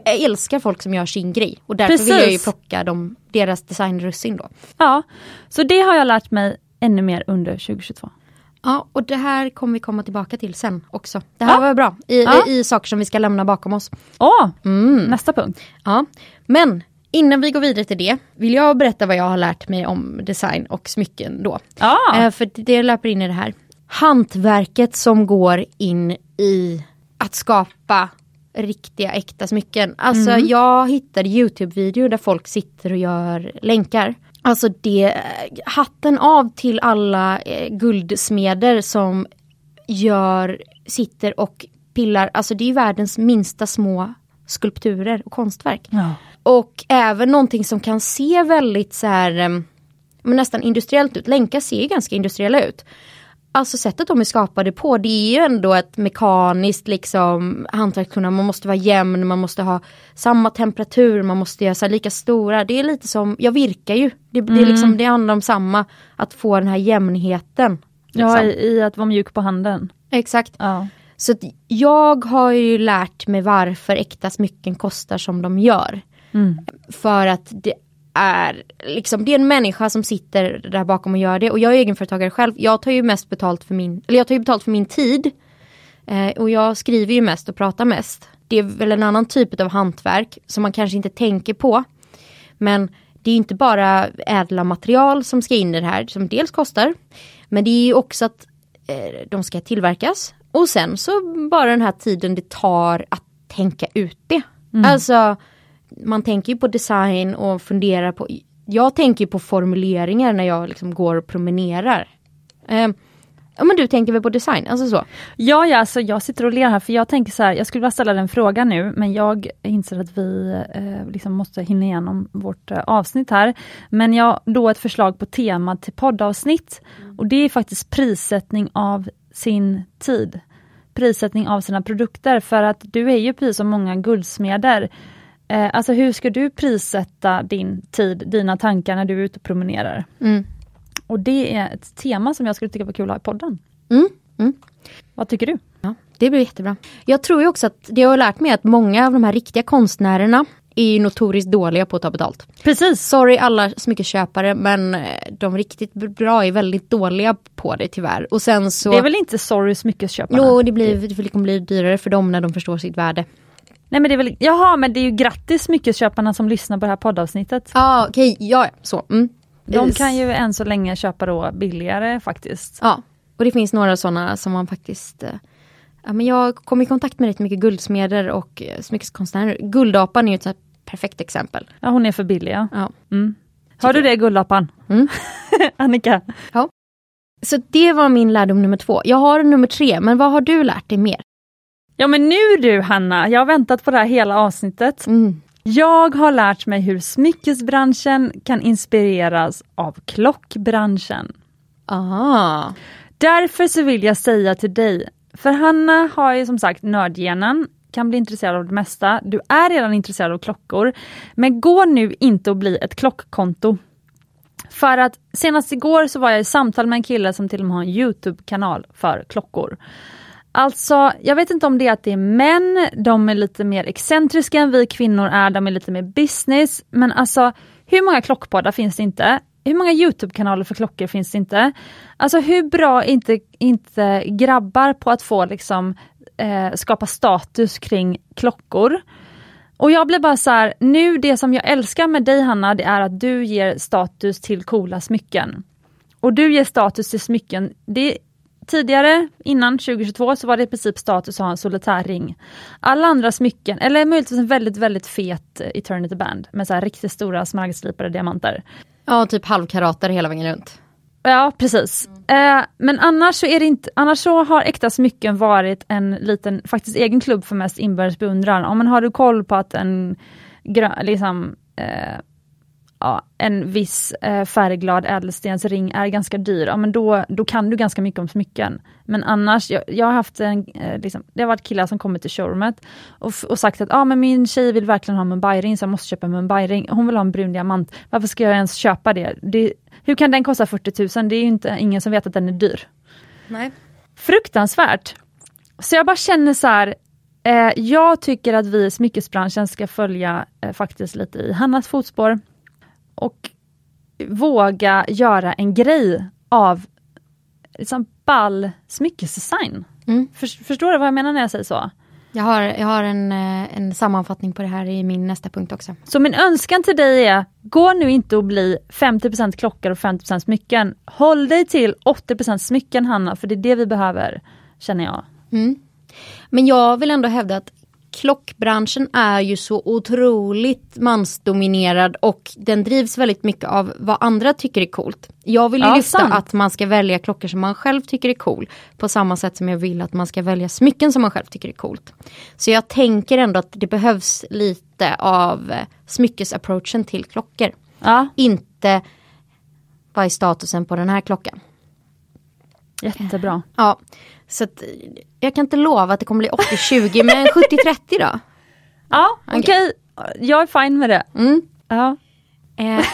jag älskar folk som gör sin grej och därför vill jag ju Precis. plocka dem, deras designrussin då. Ja, så det har jag lärt mig ännu mer under 2022. Ja, och det här kommer vi komma tillbaka till sen också. Det här Ja. var bra, i, Ja. i saker som vi ska lämna bakom oss. Åh, Mm. nästa punkt. Ja, men innan vi går vidare till det vill jag berätta vad jag har lärt mig om design och smycken då. Ja, Eh, för det löper in i det här. Hantverket som går in i att skapa riktiga äkta smycken. Alltså jag hittade Youtube-videor där folk sitter och gör länkar. Alltså det, hatten av till alla eh, guldsmeder som gör, sitter och pillar, alltså det är världens minsta små skulpturer och konstverk. ja. Och även någonting som kan se väldigt så här, men nästan industriellt ut. Länkar ser ju ganska industriella ut. Alltså sättet de är skapade på, det är ju ändå ett mekaniskt liksom hantverkskunnande. Man måste vara jämn, man måste ha samma temperatur, man måste göra så lika stora. Det är lite som, jag virkar ju. Det, det, är liksom, det handlar om samma, att få den här jämnheten. ja liksom. i, i att vara mjuk på handen. Exakt. Ja. Så jag har ju lärt mig varför äkta smycken kostar som de gör. Mm. För att det är liksom, det är en människa som sitter där bakom och gör det. Och jag är egenföretagare själv. Jag tar ju mest betalt för min, eller jag tar ju betalt för min tid. Eh, och jag skriver ju mest och pratar mest. Det är väl en annan typ av hantverk som man kanske inte tänker på. Men det är inte bara ädla material som ska in i det här, som dels kostar. Men det är ju också att eh, de ska tillverkas. Och sen så bara den här tiden det tar att tänka ut det. Alltså man tänker ju på design och funderar på, jag tänker på formuleringar när jag liksom går och promenerar. Eh, ja men du tänker väl på design, alltså så. Ja, ja alltså jag sitter och ler här för jag tänker så här, jag skulle vilja ställa den frågan nu men jag inser att vi eh, liksom måste hinna igenom vårt eh, avsnitt här. Men jag då ett förslag på tema till poddavsnitt och det är faktiskt prissättning av sin tid. Prissättning av sina produkter för att du är ju precis som många guldsmeder. Eh, alltså hur ska du prissätta din tid, dina tankar när du är ute och promenerar? Mm. Och det är ett tema som jag skulle tycka var kul att ha i podden. Mm. Mm. Vad tycker du? Ja, det blir jättebra. Jag tror ju också att det jag har lärt mig är att många av de här riktiga konstnärerna är ju notoriskt dåliga på att ta betalt. Precis. Sorry alla smyckesköpare men eh, de riktigt bra är väldigt dåliga på det tyvärr. Och sen så... Det är väl inte sorry smyckesköparna? Jo, det, blir, det kommer bli dyrare för dem när de förstår sitt värde. Nej men det är väl, jaha men det är ju grattis smyckesköparna som lyssnar på det här poddavsnittet. Ja, ah, okej, ja, så. Mm. De kan ju än så länge köpa då billigare faktiskt. Ja, och det finns några sådana som man faktiskt... Eh, ja, men jag kom i kontakt med rätt mycket guldsmeder och eh, smyckeskonstnärer. Guldapan är ju ett perfekt exempel. Ja hon är för billig ja. Ja. Mm. Hör du det Gullapan? Mm. Annika? Så det var min lärdom nummer två. Jag har nummer tre, men vad har du lärt dig mer? Ja men nu du Hanna, jag har väntat på det här hela avsnittet. Mm. Jag har lärt mig hur smyckesbranschen kan inspireras av klockbranschen. Ah. Därför så vill jag säga till dig, för Hanna har ju som sagt nördgenen, kan bli intresserad av det mesta. Du är redan intresserad av klockor, men gå nu inte och bli ett klockkonto. För att senast igår så var jag i samtal med en kille som till och med har en Youtube-kanal för klockor. Alltså, jag vet inte om det är att det är män, de är lite mer excentriska än vi kvinnor är, de är lite mer business. Men alltså, hur många klockpoddar finns det inte? Hur många Youtube-kanaler för klockor finns det inte? Alltså hur bra är inte, inte grabbar på att få liksom eh, skapa status kring klockor? Och jag blir bara så här, nu det som jag älskar med dig Hanna, det är att du ger status till coola smycken. Och du ger status till smycken, det Tidigare, innan 2022, så var det i princip status att ha en solitär ring. Alla andra smycken, eller möjligtvis en väldigt, väldigt fet eh, Eternity Band med så här riktigt stora smaragdslipade diamanter. Ja, typ halvkarater hela vägen runt. Ja, precis. Eh, men annars så, är det inte, annars så har äkta smycken varit en liten, faktiskt egen klubb för mest inbördes beundran. Om man har du koll på att en grö, liksom, eh, ja, en viss eh, färgglad ädelstensring är ganska dyr, ja, men då, då kan du ganska mycket om smycken. Men annars, jag, jag har haft en, eh, liksom, det har varit killar som kommit till showroomet och, och sagt att ah, men min tjej vill verkligen ha en Mumbai-ring så jag måste köpa en Mumbai-ring. Hon vill ha en brun diamant. Varför ska jag ens köpa det? det hur kan den kosta 40 000? Det är ju inte, ingen som vet att den är dyr. Nej. Fruktansvärt! Så jag bara känner så här, eh, jag tycker att vi i smyckesbranschen ska följa eh, faktiskt lite i Hannas fotspår och våga göra en grej av liksom ball smyckesdesign. Mm. För, förstår du vad jag menar när jag säger så? Jag har, jag har en, eh, en sammanfattning på det här i min nästa punkt också. Så min önskan till dig är, gå nu inte och bli 50% klockor och 50% smycken. Håll dig till 80% smycken Hanna, för det är det vi behöver, känner jag. Mm. Men jag vill ändå hävda att klockbranschen är ju så otroligt mansdominerad och den drivs väldigt mycket av vad andra tycker är coolt. Jag vill ju Ja, lyfta sant. att man ska välja klockor som man själv tycker är cool. På samma sätt som jag vill att man ska välja smycken som man själv tycker är coolt. Så jag tänker ändå att det behövs lite av eh, smyckesapproachen till klockor. Ja, Inte vad är statusen på den här klockan. Jättebra. Ja, så att, jag kan inte lova att det kommer bli 80-20 men 70-30 då. Ja, okej. Jag är fine med det. Mm. Ja. Eh,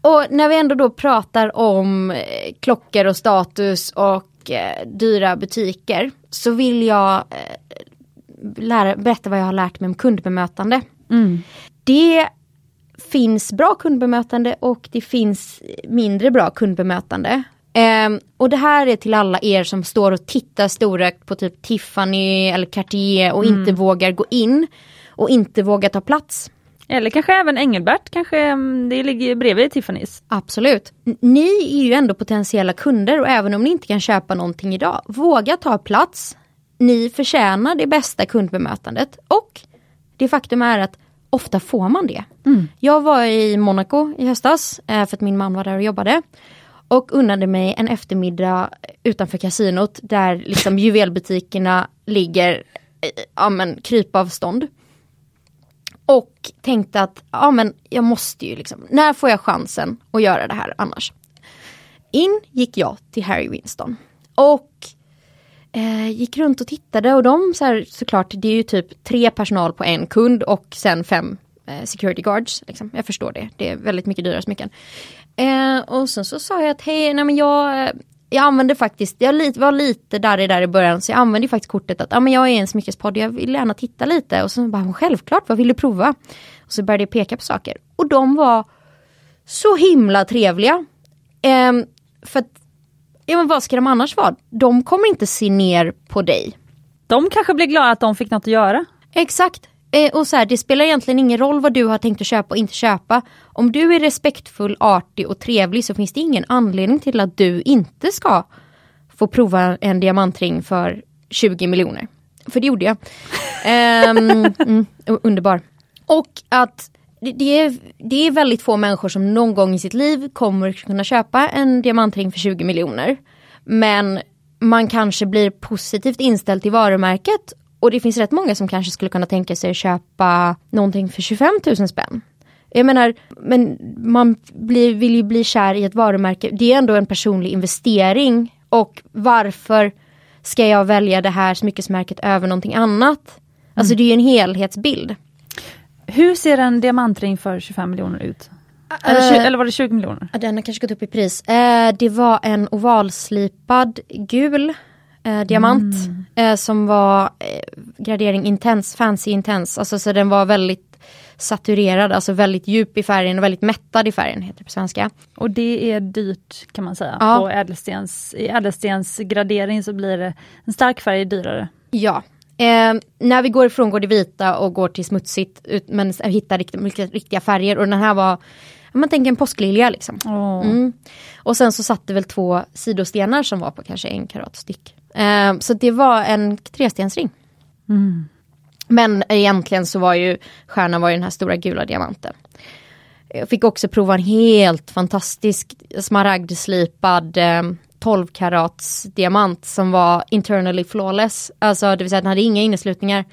och när vi ändå då pratar om eh, klockor och status och eh, dyra butiker så vill jag eh, lära, berätta vad jag har lärt mig om kundbemötande. Mm. Det finns bra kundbemötande och det finns mindre bra kundbemötande. Ehm, och det här är till alla er som står och tittar storögt på typ Tiffany eller Cartier och inte vågar gå in och inte vågar ta plats. Eller kanske även Engelbert, kanske mm, det ligger bredvid Tiffany's. Absolut. Ni är ju ändå potentiella kunder och även om ni inte kan köpa någonting idag, våga ta plats. Ni förtjänar det bästa kundbemötandet och det faktum är att ofta får man det. Jag var i Monaco i höstas eh, för att min man var där och jobbade. Och unnade mig en eftermiddag utanför kasinot där liksom juvelbutikerna ligger ja, men, krypavstånd. Och tänkte att ja, men jag måste ju liksom, när får jag chansen att göra det här annars? In gick jag till Harry Winston. Och eh, gick runt och tittade och de så här, såklart, det är ju typ tre personal på en kund och sen fem eh, security guards. Liksom. Jag förstår det, det är väldigt mycket dyra smycken. Eh, och sen så sa jag att hej, nej men jag, jag använde faktiskt, jag var lite där i där i början så jag använde faktiskt kortet att ja, men jag är en smyckespodd, jag vill gärna titta lite och så bara självklart, vad vill du prova? Och så började jag peka på saker och de var så himla trevliga. Ehm, för att, ja men vad ska de annars vara? De kommer inte se ner på dig. De kanske blir glada att de fick något att göra. Exakt. Eh, och så här, det spelar egentligen ingen roll vad du har tänkt att köpa och inte köpa. Om du är respektfull, artig och trevlig så finns det ingen anledning till att du inte ska få prova en diamantring för 20 miljoner. För det gjorde jag. Ehm, mm, underbar. Och att det, det, är, det är väldigt få människor som någon gång i sitt liv kommer kunna köpa en diamantring för 20 miljoner. Men man kanske blir positivt inställd till varumärket och det finns rätt många som kanske skulle kunna tänka sig att köpa någonting för 25 000 spänn. Jag menar, men man blir, vill ju bli kär i ett varumärke. Det är ändå en personlig investering. Och varför ska jag välja det här smyckesmärket över någonting annat? Alltså det är ju en helhetsbild. Hur ser en diamantring för 25 miljoner ut? Eller, tju- eller var det 20 miljoner? Den har kanske gått upp i pris. Eh, det var en ovalslipad gul eh, diamant. Eh, som var eh, gradering intens, fancy intens. Alltså så den var väldigt saturerad, alltså väldigt djup i färgen och väldigt mättad i färgen, heter det på svenska. Och det är dyrt kan man säga. Ja. På ädelstens, I ädelstensgradering så blir det en stark färg dyrare. Ja. Eh, när vi går ifrån går det vita och går till smutsigt ut, men hittar rikt, riktiga färger och den här var, man tänker en påsklilja liksom. Åh. Mm. Och sen så satt det väl två sidostenar som var på kanske en karat styck. Eh, så det var en trestensring. Mm. Men egentligen så var ju stjärnan var ju den här stora gula diamanten. Jag fick också prova en helt fantastisk smaragdslipad eh, 12 karats diamant som var internally flawless. Alltså det vill säga den hade inga inneslutningar.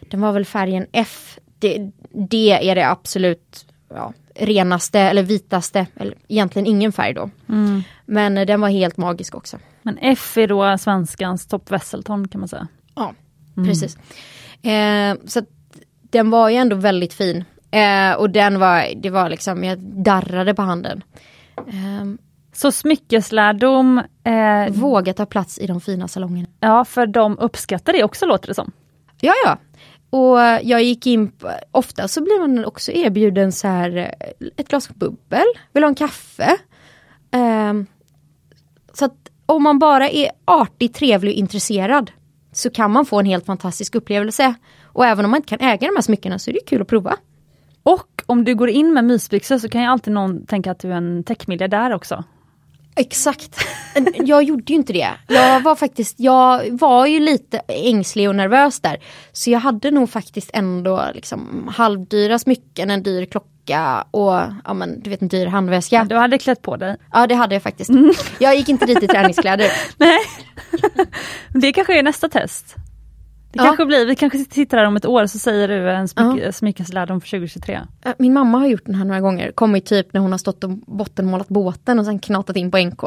Den var väl färgen F. Det, det är det absolut ja, renaste eller vitaste, eller egentligen ingen färg då. Mm. Men eh, den var helt magisk också. Men F är då svenskans Top Wesselton kan man säga. Ja, precis. Eh, så den var ju ändå väldigt fin. Eh, och den var, det var liksom, jag darrade på handen. Eh, Så smyckeslärdom, eh, våga ta plats i de fina salongerna. ja för de uppskattar det också låter det som. Ja, ja. Och jag gick in, på, ofta så blir man också erbjuden så här eh, ett glas bubbel, vill ha en kaffe. Um, så att om man bara är artig, trevlig och intresserad så kan man få en helt fantastisk upplevelse. Och även om man inte kan äga de här smyckena så är det kul att prova. Och om du går in med mysbyxor så kan ju alltid någon tänka att du är en techmiljardär också. Exakt. Jag gjorde ju inte det. Jag var faktiskt, jag var ju lite ängslig och nervös där. Så jag hade nog faktiskt ändå liksom halvdyra smycken, en dyr klocka och ja men du vet en dyr handväska. Du hade klätt på dig. Ja det hade jag faktiskt. Jag gick inte dit i träningskläder. Nej. det kanske är nästa test. Det Ja. kanske blir, vi kanske sitter här om ett år så säger du en smyck, smyckeslärdom för 2023. Äh, Min mamma har gjort den här några gånger. Kommit typ när hon har stått och bottenmålat båten och sen knatat in på NK.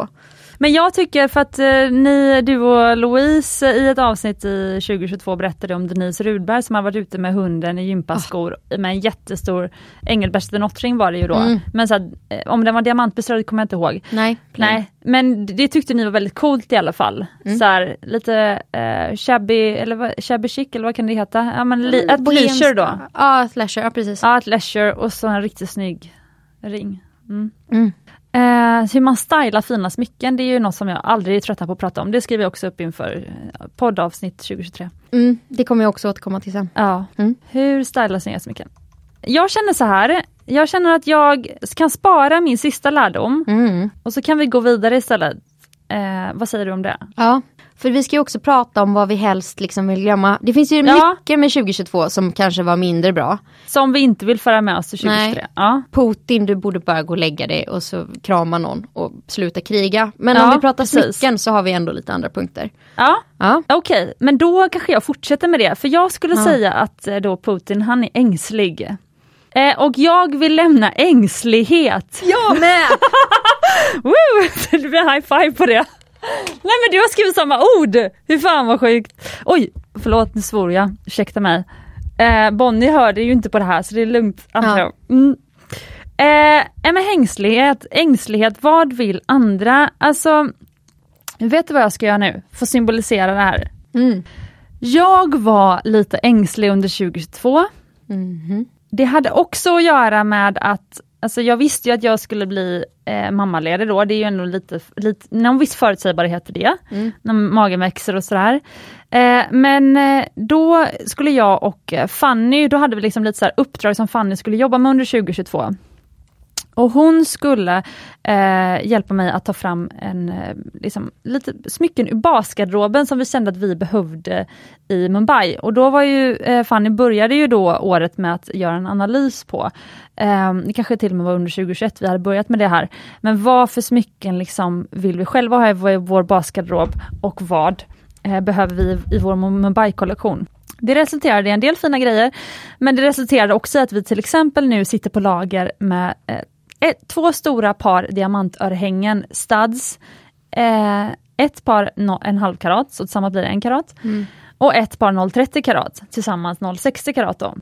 Men jag tycker för att eh, ni, du och Louise i ett avsnitt i 2022 berättade om Denise Rudberg som har varit ute med hunden i gympaskor med en jättestor Engelbertstenottring var det ju då. Mm. Men så att, eh, om den var diamantbeströdd kommer jag inte ihåg. Nej. Nej, men det tyckte ni var väldigt coolt i alla fall. Mm. Så här, lite eh, shabby, eller vad, shabby chic eller vad kan det heta? Ja, men li, Bohemska. leisure då. Ja, ett leisure, ja precis. Ja, ett leisure och så en riktigt snygg ring. Mm. Eh, hur man stylar fina smycken, det är ju något som jag aldrig är trötta på att prata om. Det skriver jag också upp inför eh, poddavsnitt 2023. Mm, det kommer jag också återkomma till sen. Ja, Mm. hur stylar snygga smycken? Jag känner så här, jag känner att jag kan spara min sista lärdom Mm. och så kan vi gå vidare istället. Eh, vad säger du om det? Ja, för vi ska ju också prata om vad vi helst liksom vill glömma. Det finns ju Ja. mycket med 2022 som kanske var mindre bra. Som vi inte vill föra med oss till 2023. Nej. Ja. Putin, du borde bara gå och lägga dig och så krama någon och sluta kriga. Men Ja, om vi pratar precis. smycken så har vi ändå lite andra punkter. ja, Ja, okej. Men då kanske jag fortsätter med det. För jag skulle säga att eh, då Putin, han är ängslig. Eh, och jag vill lämna ängslighet. jag med! Woo! Det blir high five på det. Nej men du har skrivit samma ord! Hur fan vad sjukt. Oj, förlåt nu svor jag, ursäkta mig. Eh, Bonnie hörde ju inte på det här så det är lugnt antar Ja. jag. Mm. Eh, men ängslighet, ängslighet, vad vill andra? Alltså, vet du vad jag ska göra nu för att symbolisera det här? Mm. Jag var lite ängslig under 2022. Mhm. Det hade också att göra med att Alltså jag visste ju att jag skulle bli eh, mammaledig då, det är ju ändå lite, lite någon viss förutsägbarhet i det, Mm. när magen växer och sådär. Eh, men eh, då skulle jag och eh, Fanny, då hade vi liksom lite så här uppdrag som Fanny skulle jobba med under 2022. Och hon skulle eh, hjälpa mig att ta fram en, eh, liksom, lite smycken ur basgarderoben som vi kände att vi behövde i Mumbai. Och då var ju eh, Fanny började ju då året med att göra en analys på, eh, det kanske till och med var under 2021 vi hade börjat med det här, men vad för smycken liksom vill vi själva ha i vår, basgarderob och vad eh, behöver vi i vår Mumbai-kollektion. Det resulterade i en del fina grejer, men det resulterade också i att vi till exempel nu sitter på lager med eh, ett, två stora par diamantörhängen studs, eh, ett par no, en halv karat, så tillsammans blir det en karat, Mm. och ett par 0,30 karat, tillsammans 0,60 karat då.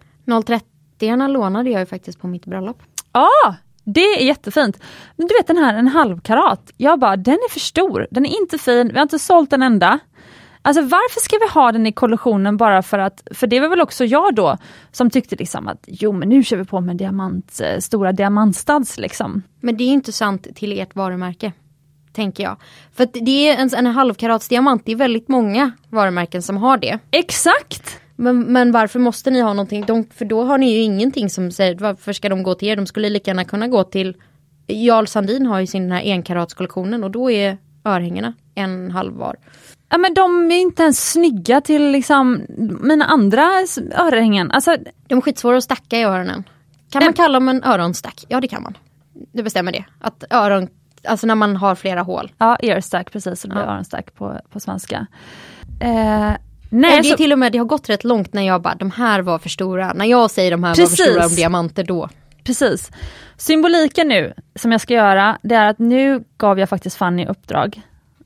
030 lånade jag ju faktiskt på mitt bröllop. Ja, det är jättefint. Men du vet den här en halv karat, jag bara den är för stor, den är inte fin, vi har inte sålt en enda. Alltså varför ska vi ha den i kollektionen bara för att, för det var väl också jag då som tyckte liksom att jo men nu kör vi på med diamant, eh, stora diamantstads liksom. Men det är inte sant till ert varumärke. Tänker jag. För att det är en, en halvkarats diamant, det är väldigt många varumärken som har det. Exakt! Men, men varför måste ni ha någonting? De, för då har ni ju ingenting som säger varför ska de gå till er? De skulle lika gärna kunna gå till Jarl Sandin har ju sin den här enkaratskollektionen och då är örhängena en halv var. Ja men de är inte ens snygga till liksom mina andra örhängen. Alltså De är skitsvåra att stacka i öronen. Kan man kalla dem en öronstack? Ja det kan man. Det bestämmer det. Att öron, alltså när man har flera hål. ja, earstack precis, blir Ja. öronstack på, på svenska. Eh, nej, det är så- till och med, det har gått rätt långt när jag bara, de här var för stora. När jag säger de här var för Precis. stora om diamanter då. Precis. Symboliken nu som jag ska göra, det är att nu gav jag faktiskt Fanny uppdrag.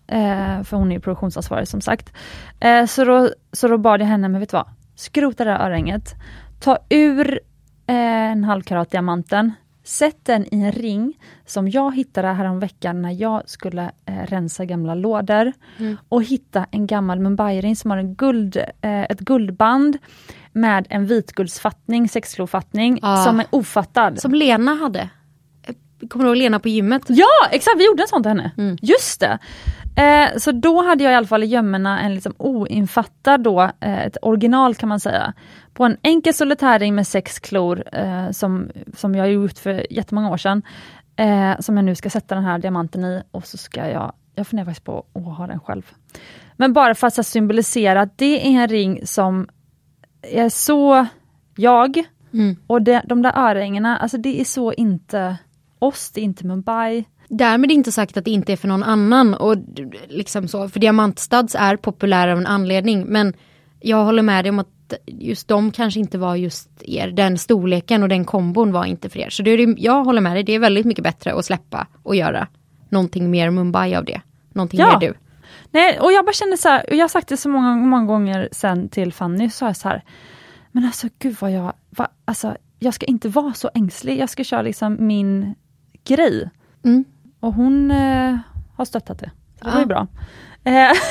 Eh, för hon är produktionsansvarig som sagt. Eh, så, då, så då bad jag henne, men vet du vad? Skrota det här örhänget. Ta ur eh, en halvkarat diamanten. Sätt den i en ring som jag hittade häromveckan när jag skulle eh, rensa gamla lådor. Mm. Och hitta en gammal Mumbai-ring som har en guld, eh, ett guldband med en vitguldsfattning, sexklofattning, Ah. som är ofattad. Som Lena hade. Kommer du ihåg Lena på gymmet? Ja, exakt, vi gjorde en sån till henne. Mm. Just det. Eh, så då hade jag i alla fall i gömmorna en liksom oinfattad då, eh, ett original kan man säga. På en enkel solitärring med sex klor eh, som, som jag gjort för jättemånga år sedan. Eh, som jag nu ska sätta den här diamanten i och så ska jag, jag funderar faktiskt på att ha den själv. Men bara för att symbolisera att det är en ring som är så jag Mm. och det, de där örhängena, alltså det är så inte oss, det är inte Mumbai. Därmed inte sagt att det inte är för någon annan. Och liksom så, för diamantstuds är populära av en anledning. Men jag håller med dig om att just de kanske inte var just er. Den storleken och den kombon var inte för er. Så det är, jag håller med dig, det är väldigt mycket bättre att släppa och göra någonting mer Mumbai av det. Någonting Ja. mer du. Nej, och jag bara känner så här, och jag har sagt det så många, många gånger sen till Fanny, så är jag så här, men alltså gud vad jag, vad, alltså, jag ska inte vara så ängslig, jag ska köra liksom min grej. Mm. Och hon eh, har stöttat det. Så det var ju bra. Eh,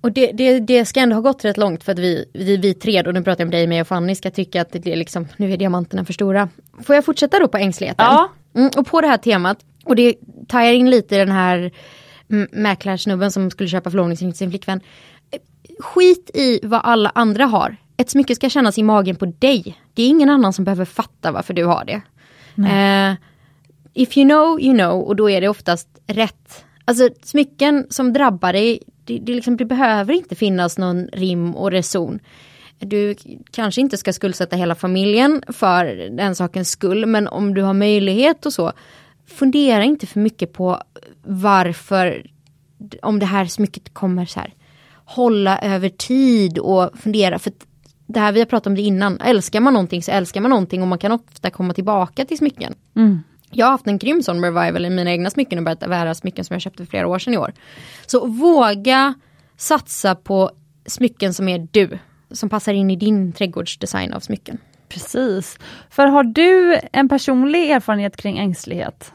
Och det, det, det ska ändå ha gått rätt långt för att vi, vi, vi tre, och nu pratar jag om dig, mig och Fanny, ska tycka att det är liksom, nu är diamanterna för stora. Får jag fortsätta då på ängsligheten? ja, Mm, och på det här temat, och det tajar in lite i den här mm, mäklarsnubben som skulle köpa förlovningsring till sin flickvän. Skit i vad alla andra har. Ett smycke ska kännas i magen på dig. Det är ingen annan som behöver fatta varför du har det. Eh, if you know, you know, och då är det oftast rätt. Alltså smycken som drabbar dig, det, det, liksom, det behöver inte finnas någon rim och reson. Du kanske inte ska skuldsätta hela familjen för den sakens skull, men om du har möjlighet och så, fundera inte för mycket på varför, om det här smycket kommer så här, hålla över tid och fundera. För det här vi har pratat om det innan, älskar man någonting så älskar man någonting och man kan ofta komma tillbaka till smycken. mm. Jag har haft en grym sån revival i mina egna smycken och börjat bära smycken som jag köpte för flera år sedan i år. Så våga satsa på smycken som är du. Som passar in i din trädgårdsdesign av smycken. precis. För har du en personlig erfarenhet kring ängslighet?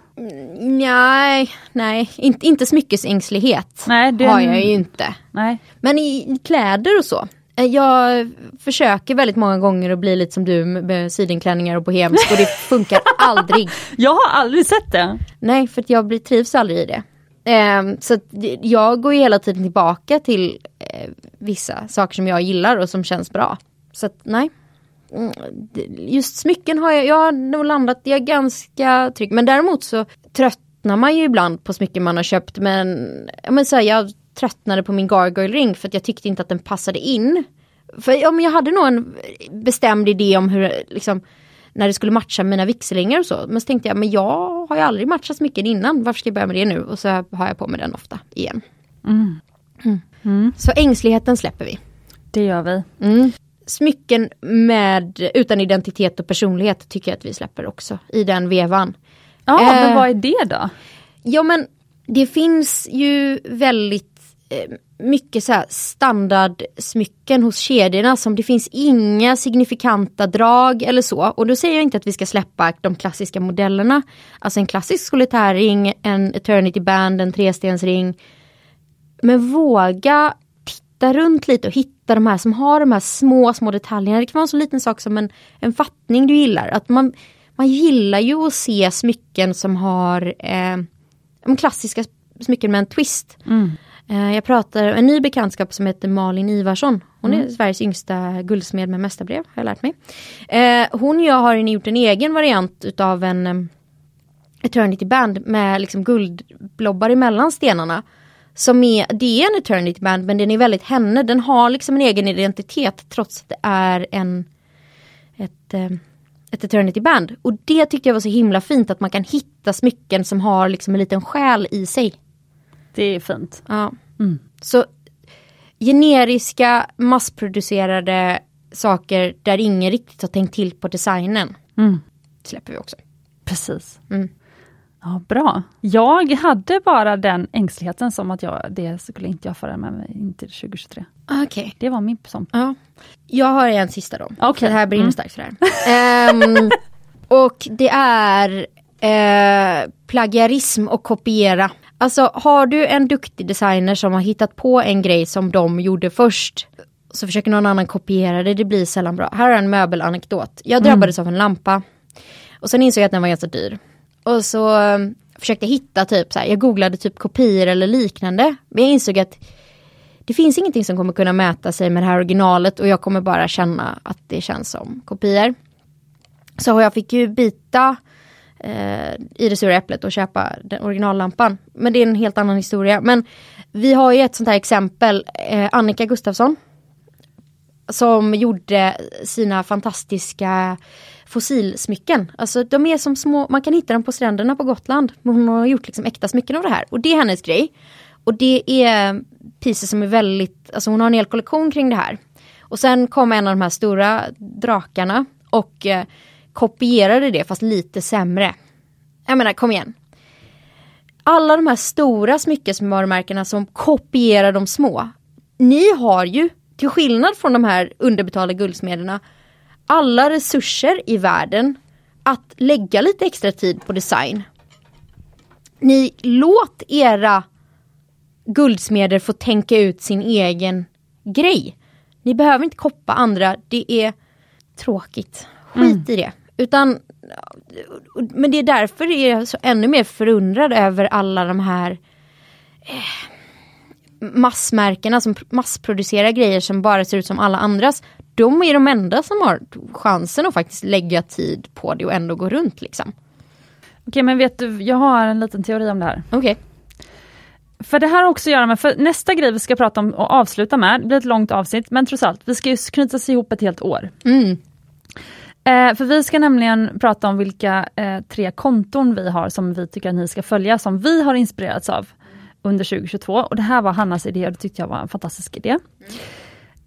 Nej, nej, inte, inte smyckesängslighet. Nej, det- har jag ju inte. Nej. Men i, i kläder och så. Eh, Jag försöker väldigt många gånger att bli lite som du med- sidenklänningar och bohemsk och det funkar aldrig. Jag har aldrig sett det. Nej, för jag blir, trivs aldrig i det. Ehm, så jag går ju hela tiden tillbaka till eh, vissa saker som jag gillar och som känns bra. Så att nej. Mm, Just smycken har jag, jag har nog landat, jag är ganska trygg. Men däremot så tröttnar man ju ibland på smycken man har köpt. Men, men så här, jag tröttnade på min gargoyle ring för att jag tyckte inte att den passade in. För ja, men jag hade nog en bestämd idé om hur, liksom, när det skulle matcha mina vigselringar och så. Men så tänkte jag, men jag har ju aldrig matchat smycken innan, varför ska jag börja med det nu? Och så har jag på mig den ofta igen. Mm. Mm. Så ängsligheten släpper vi. Det gör vi. Mm. Smycken med, utan identitet och personlighet tycker jag att vi släpper också i den vevan. Ja, Eh. men vad är det då? Ja men det finns ju väldigt Eh, mycket så här standardsmycken hos kedjorna som det finns inga signifikanta drag eller så. Och då säger jag inte att vi ska släppa de klassiska modellerna. Alltså en klassisk solitärring, en eternity band, en trestensring. Men våga titta runt lite och hitta de här som har de här små, små detaljerna. Det kan vara en så liten sak som en, en fattning du gillar. Att man, man gillar ju att se smycken som har eh, de klassiska smycken med en twist. Mm. Eh, jag pratar en ny bekantskap som heter Malin Ivarsson. Hon är Sveriges yngsta guldsmed med mästarbrev, har jag lärt mig. Eh, hon och jag har en- gjort en egen variant utav en um, Eternity Band med liksom guldblobbar emellan stenarna. Som är, det är en Eternity Band men den är väldigt henne, den har liksom en egen identitet trots att det är en ett, eh, ett Eternity Band. Och det tyckte jag var så himla fint att man kan hitta smycken som har liksom en liten själ i sig. Det är fint. Ja. Mm. Så generiska, massproducerade saker där ingen riktigt har tänkt till på designen. Mm. släpper vi också. Precis. Mm. Ja, bra. Jag hade bara den ängsligheten som att jag, det skulle inte jag föra med mig in till 2023. Okej. Okay. Det var min som. Ja. Jag har en sista då. Okay. Det här brinner mm. starkt för det här. um, och det är eh, plagiarism och kopiera. Alltså har du en duktig designer som har hittat på en grej som de gjorde först så försöker någon annan kopiera det, det blir sällan bra. Här är en möbelanekdot. Jag drabbades mm. av en lampa. Och sen insåg jag att den var ganska dyr. Och så um, försökte jag hitta typ så här, jag googlade typ kopior eller liknande. Men jag insåg att det finns ingenting som kommer kunna mäta sig med det här originalet och jag kommer bara känna att det känns som kopior. Så jag fick ju byta eh, i det sura äpplet och köpa den originallampan. Men det är en helt annan historia. Men vi har ju ett sånt här exempel, eh, Annika Gustafsson. Som gjorde sina fantastiska fossilsmycken. Alltså de är som små, man kan hitta dem på stränderna på Gotland. Men hon har gjort liksom äkta smycken av det här. Och det är hennes grej. Och det är pieces som är väldigt, alltså hon har en hel kollektion kring det här. Och sen kom en av de här stora drakarna och eh, kopierade det fast lite sämre. Jag menar kom igen. Alla de här stora smyckesvarumärkena som kopierar de små. Ni har ju, till skillnad från de här underbetalda guldsmederna, alla resurser i världen att lägga lite extra tid på design. Ni låt era guldsmeder få tänka ut sin egen grej. Ni behöver inte koppa andra, det är tråkigt. Skit mm. i det. Utan, men det är därför jag är så ännu mer förundrad över alla de här eh, massmärkena som massproducerar grejer som bara ser ut som alla andras. De är de enda som har chansen att faktiskt lägga tid på det och ändå gå runt liksom. Okej men vet du, jag har en liten teori om det här. Okej. Okay. För det här har också att göra med, för nästa grej vi ska prata om och avsluta med, det blir ett långt avsnitt, men trots allt, vi ska ju knytas ihop ett helt år. Mm. Eh, för vi ska nämligen prata om vilka eh, tre konton vi har som vi tycker att ni ska följa, som vi har inspirerats av under 2022. Och det här var Hannas idé och det tyckte jag var en fantastisk idé.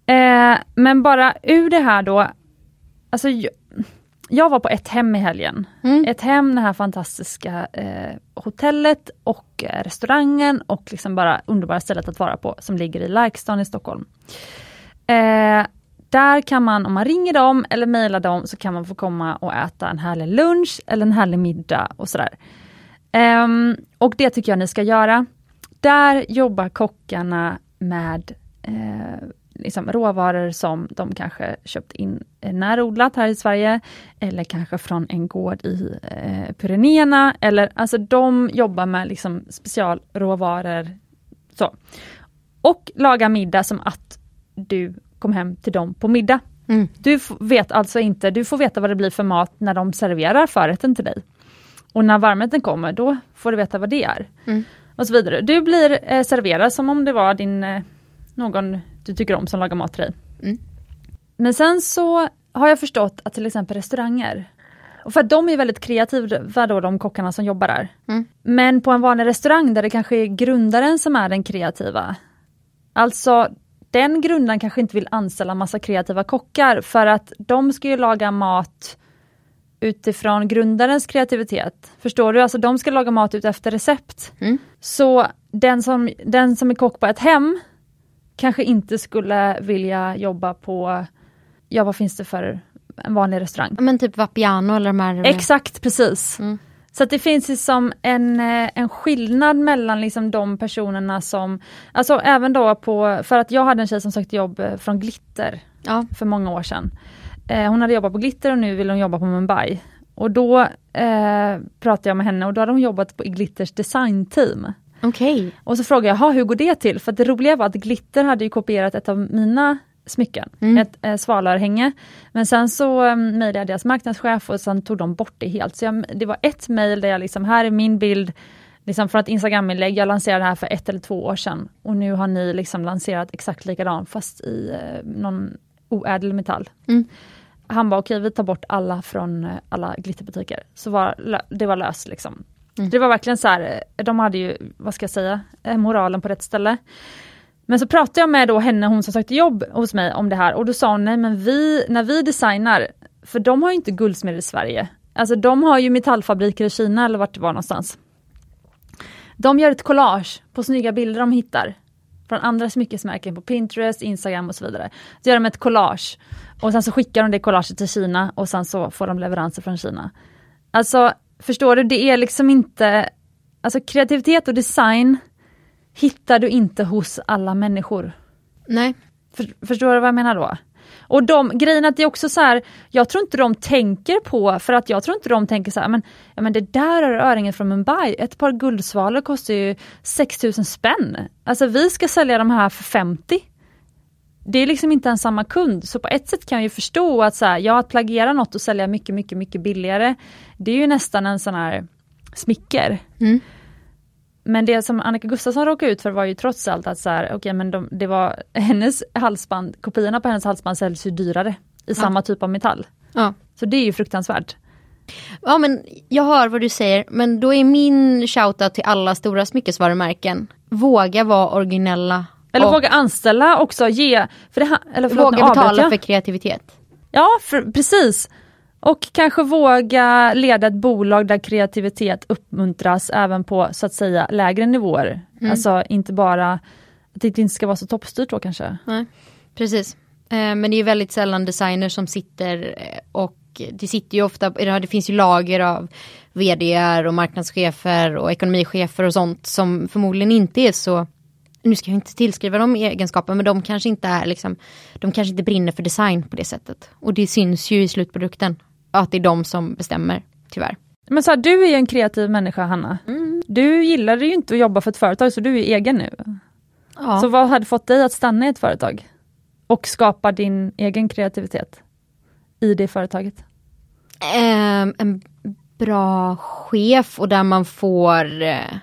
Eh, men bara ur det här då, alltså jag, jag var på ett hem i helgen. Mm. Ett hem, det här fantastiska eh, hotellet och eh, restaurangen och liksom bara underbara stället att vara på som ligger i Larkstan i Stockholm. Där kan man, om man ringer dem eller mejlar dem, så kan man få komma och äta en härlig lunch eller en härlig middag och sådär. Um, och det tycker jag ni ska göra. Där jobbar kockarna med eh, liksom råvaror som de kanske köpt in eh, närodlat här i Sverige, eller kanske från en gård i eh, Pyrenéerna, eller alltså de jobbar med liksom specialråvaror. Så. Och lagar middag som att du kom hem till dem på middag. Mm. Du vet alltså inte, du får veta vad det blir för mat när de serverar förrätten till dig. Och när varmrätten kommer, då får du veta vad det är. Mm. Och så vidare. Du blir eh, serverad som om det var din eh, någon du tycker om som lagar mat till dig. Mm. Men sen så har jag förstått att till exempel restauranger, och för att de är väldigt kreativa då, de kockarna som jobbar där. Mm. Men på en vanlig restaurang där det kanske är grundaren som är den kreativa. Alltså den grundaren kanske inte vill anställa massa kreativa kockar för att de ska ju laga mat utifrån grundarens kreativitet. Förstår du? Alltså de ska laga mat ut efter recept. Mm. Så den som, den som är kock på ett hem kanske inte skulle vilja jobba på, ja vad finns det för en vanlig restaurang? Men typ Vapiano eller de här? Exakt, precis. Mm. Så att det finns liksom en, eh, en skillnad mellan liksom de personerna som, alltså även då på, för att jag hade en tjej som sökte jobb eh, från Glitter ja. för många år sedan. Eh, hon hade jobbat på Glitter och nu vill hon jobba på Mumbai. Och då eh, pratade jag med henne och då hade hon jobbat på Glitters designteam. Okay. Och så frågade jag, hur går det till? För det roliga var att Glitter hade ju kopierat ett av mina smycken, mm. ett eh, svalörhänge. Men sen så um, mejlade jag deras marknadschef och sen tog de bort det helt. Så jag, det var ett mejl där jag liksom, här är min bild liksom från ett Instagram-inlägg, jag lanserade det här för ett eller två år sedan. Och nu har ni liksom lanserat exakt likadant fast i eh, någon oädel metall. Mm. Han bara, okej okay, vi tar bort alla från eh, alla glitterbutiker. Så var, det var löst liksom. Mm. Det var verkligen så här, eh, de hade ju, vad ska jag säga, eh, moralen på rätt ställe. Men så pratade jag med då henne, hon som sökte jobb hos mig om det här och då sa hon, nej men vi, när vi designar, för de har ju inte guldsmed i Sverige, Alltså de har ju metallfabriker i Kina eller vart det var någonstans. De gör ett collage på snygga bilder de hittar från andra smyckesmärken på Pinterest, Instagram och så vidare. Så gör de ett collage och sen så skickar de det collaget till Kina och sen så får de leveranser från Kina. Alltså, förstår du, det är liksom inte... Alltså kreativitet och design hittar du inte hos alla människor. Nej. För, förstår du vad jag menar då? Och de grejerna, att det är också så här, jag tror inte de tänker på, för att jag tror inte de tänker så här, men, ja, men det där är öringen från Mumbai, ett par guldsvalor kostar ju 6000 spänn. Alltså vi ska sälja de här för 50. Det är liksom inte ens samma kund, så på ett sätt kan jag ju förstå att så här, ja, att plagiera något och sälja mycket, mycket, mycket billigare, det är ju nästan en sån här smicker. Mm. Men det som Annika Gustafsson råkade ut för var ju trots allt att så här, okay, men de, det var hennes halsband, kopiorna på hennes halsband säljs ju dyrare i ja. samma typ av metall. Ja. Så det är ju fruktansvärt. Ja men jag hör vad du säger men då är min shoutout till alla stora smyckesvarumärken. Våga vara originella. Eller våga anställa också, ge... För det, eller förlåt, våga betala för kreativitet. Ja för, precis. Och kanske våga leda ett bolag där kreativitet uppmuntras även på så att säga lägre nivåer. Mm. Alltså inte bara att det inte ska vara så toppstyrt då kanske. Nej, precis. Eh, men det är väldigt sällan designers som sitter eh, och det sitter ju ofta, det finns ju lager av vd och marknadschefer och ekonomichefer och sånt som förmodligen inte är så nu ska jag inte tillskriva dem egenskaper men de kanske inte är liksom, de kanske inte brinner för design på det sättet. Och det syns ju i slutprodukten att det är de som bestämmer, tyvärr. Men så här, du är ju en kreativ människa Hanna. Mm. Du gillade ju inte att jobba för ett företag så du är egen nu. Ja. Så vad hade fått dig att stanna i ett företag? Och skapa din egen kreativitet i det företaget? Um, en bra chef och där man får uh,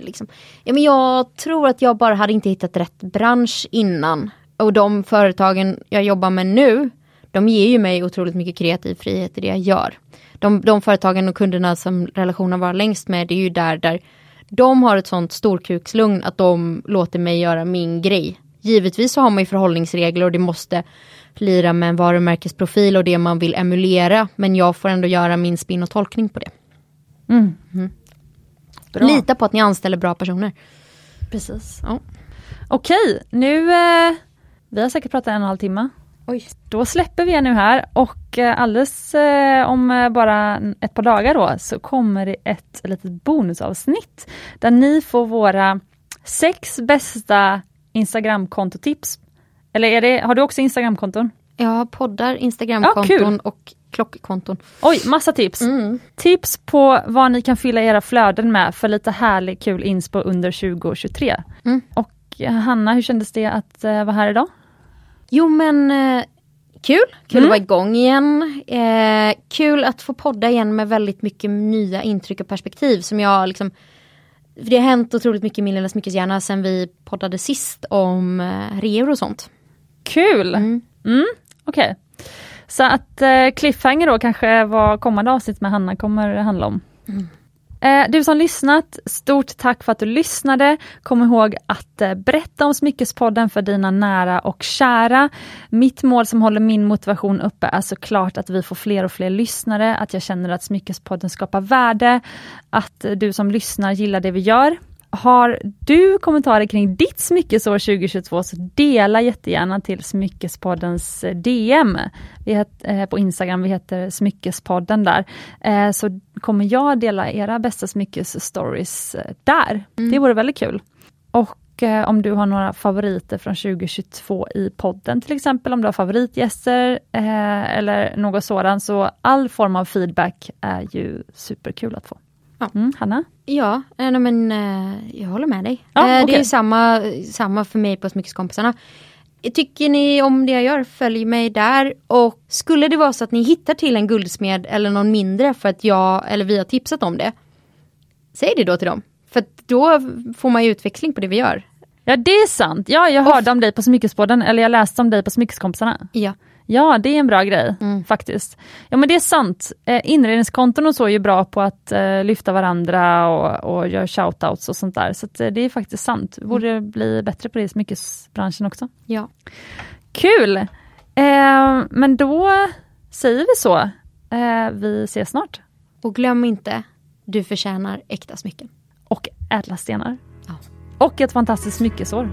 liksom. ja, men Jag tror att jag bara hade inte hittat rätt bransch innan. Och de företagen jag jobbar med nu de ger ju mig otroligt mycket kreativ frihet i det jag gör. De, de företagen och kunderna som relationen var längst med, det är ju där, där de har ett sånt storkukslugn att de låter mig göra min grej. Givetvis så har man ju förhållningsregler och det måste lira med en varumärkesprofil och det man vill emulera. Men jag får ändå göra min spin och tolkning på det. Mm. Mm. Lita på att ni anställer bra personer. Precis. Ja. Okej, nu... Eh, vi har säkert pratat en och en halv timme. Oj. Då släpper vi er nu här och eh, alldeles eh, om eh, bara ett par dagar då så kommer det ett litet bonusavsnitt där ni får våra sex bästa Instagramkontotips. Eller är det, har du också Instagramkonton? Jag har poddar, Instagramkonton ja, och klockkonton. Oj, massa tips! Mm. Tips på vad ni kan fylla era flöden med för lite härlig kul inspo under 2023. Mm. Och Hanna, hur kändes det att vara här idag? Jo men eh, kul, kul mm. att vara igång igen. Eh, kul att få podda igen med väldigt mycket nya intryck och perspektiv som jag liksom det har hänt otroligt mycket i min lilla smyckeshjärna sen vi poddade sist om eh, reor och sånt. Kul! Mm. Mm, Okej. Okay. Så att eh, cliffhanger då kanske vad kommande avsnitt med Hanna kommer handla om. Mm. Eh, du som lyssnat, stort tack för att du lyssnade. Kom ihåg att eh, berätta om Smyckespodden för dina nära och kära. Mitt mål som håller min motivation uppe är såklart att vi får fler och fler lyssnare, att jag känner att Smyckespodden skapar värde, att eh, du som lyssnar gillar det vi gör. Har du kommentarer kring ditt smyckesår 2022 så dela jättegärna till Smyckespoddens eh, DM. Vi heter, eh, på Instagram, vi heter Smyckespodden där. Eh, så kommer jag dela era bästa smyckesstories där. Mm. Det vore väldigt kul. Och om du har några favoriter från 2022 i podden till exempel, om du har favoritgäster eller något sådant, så all form av feedback är ju superkul att få. Ja. Mm, Hanna? Ja, nej, men, eh, jag håller med dig. Ja, okay. Det är samma, samma för mig på Smyckeskompisarna. Tycker ni om det jag gör, följ mig där. Och skulle det vara så att ni hittar till en guldsmed eller någon mindre för att jag eller vi har tipsat om det. Säg det då till dem. För då får man ju utväxling på det vi gör. Ja det är sant. Ja, jag hörde om dig på Smyckespodden, eller jag läste om dig på Smyckeskompisarna. Ja. Ja, det är en bra grej mm. faktiskt. Ja men det är sant. Eh, inredningskonton och så är ju bra på att eh, lyfta varandra och, och göra shoutouts och sånt där. Så eh, det är faktiskt sant. Borde mm. bli bättre på det i smyckesbranschen också. Ja. Kul! Men då säger vi så. Vi ses snart. Och glöm inte, du förtjänar äkta smycken. Och ädla stenar. Ja. Och ett fantastiskt smyckesår.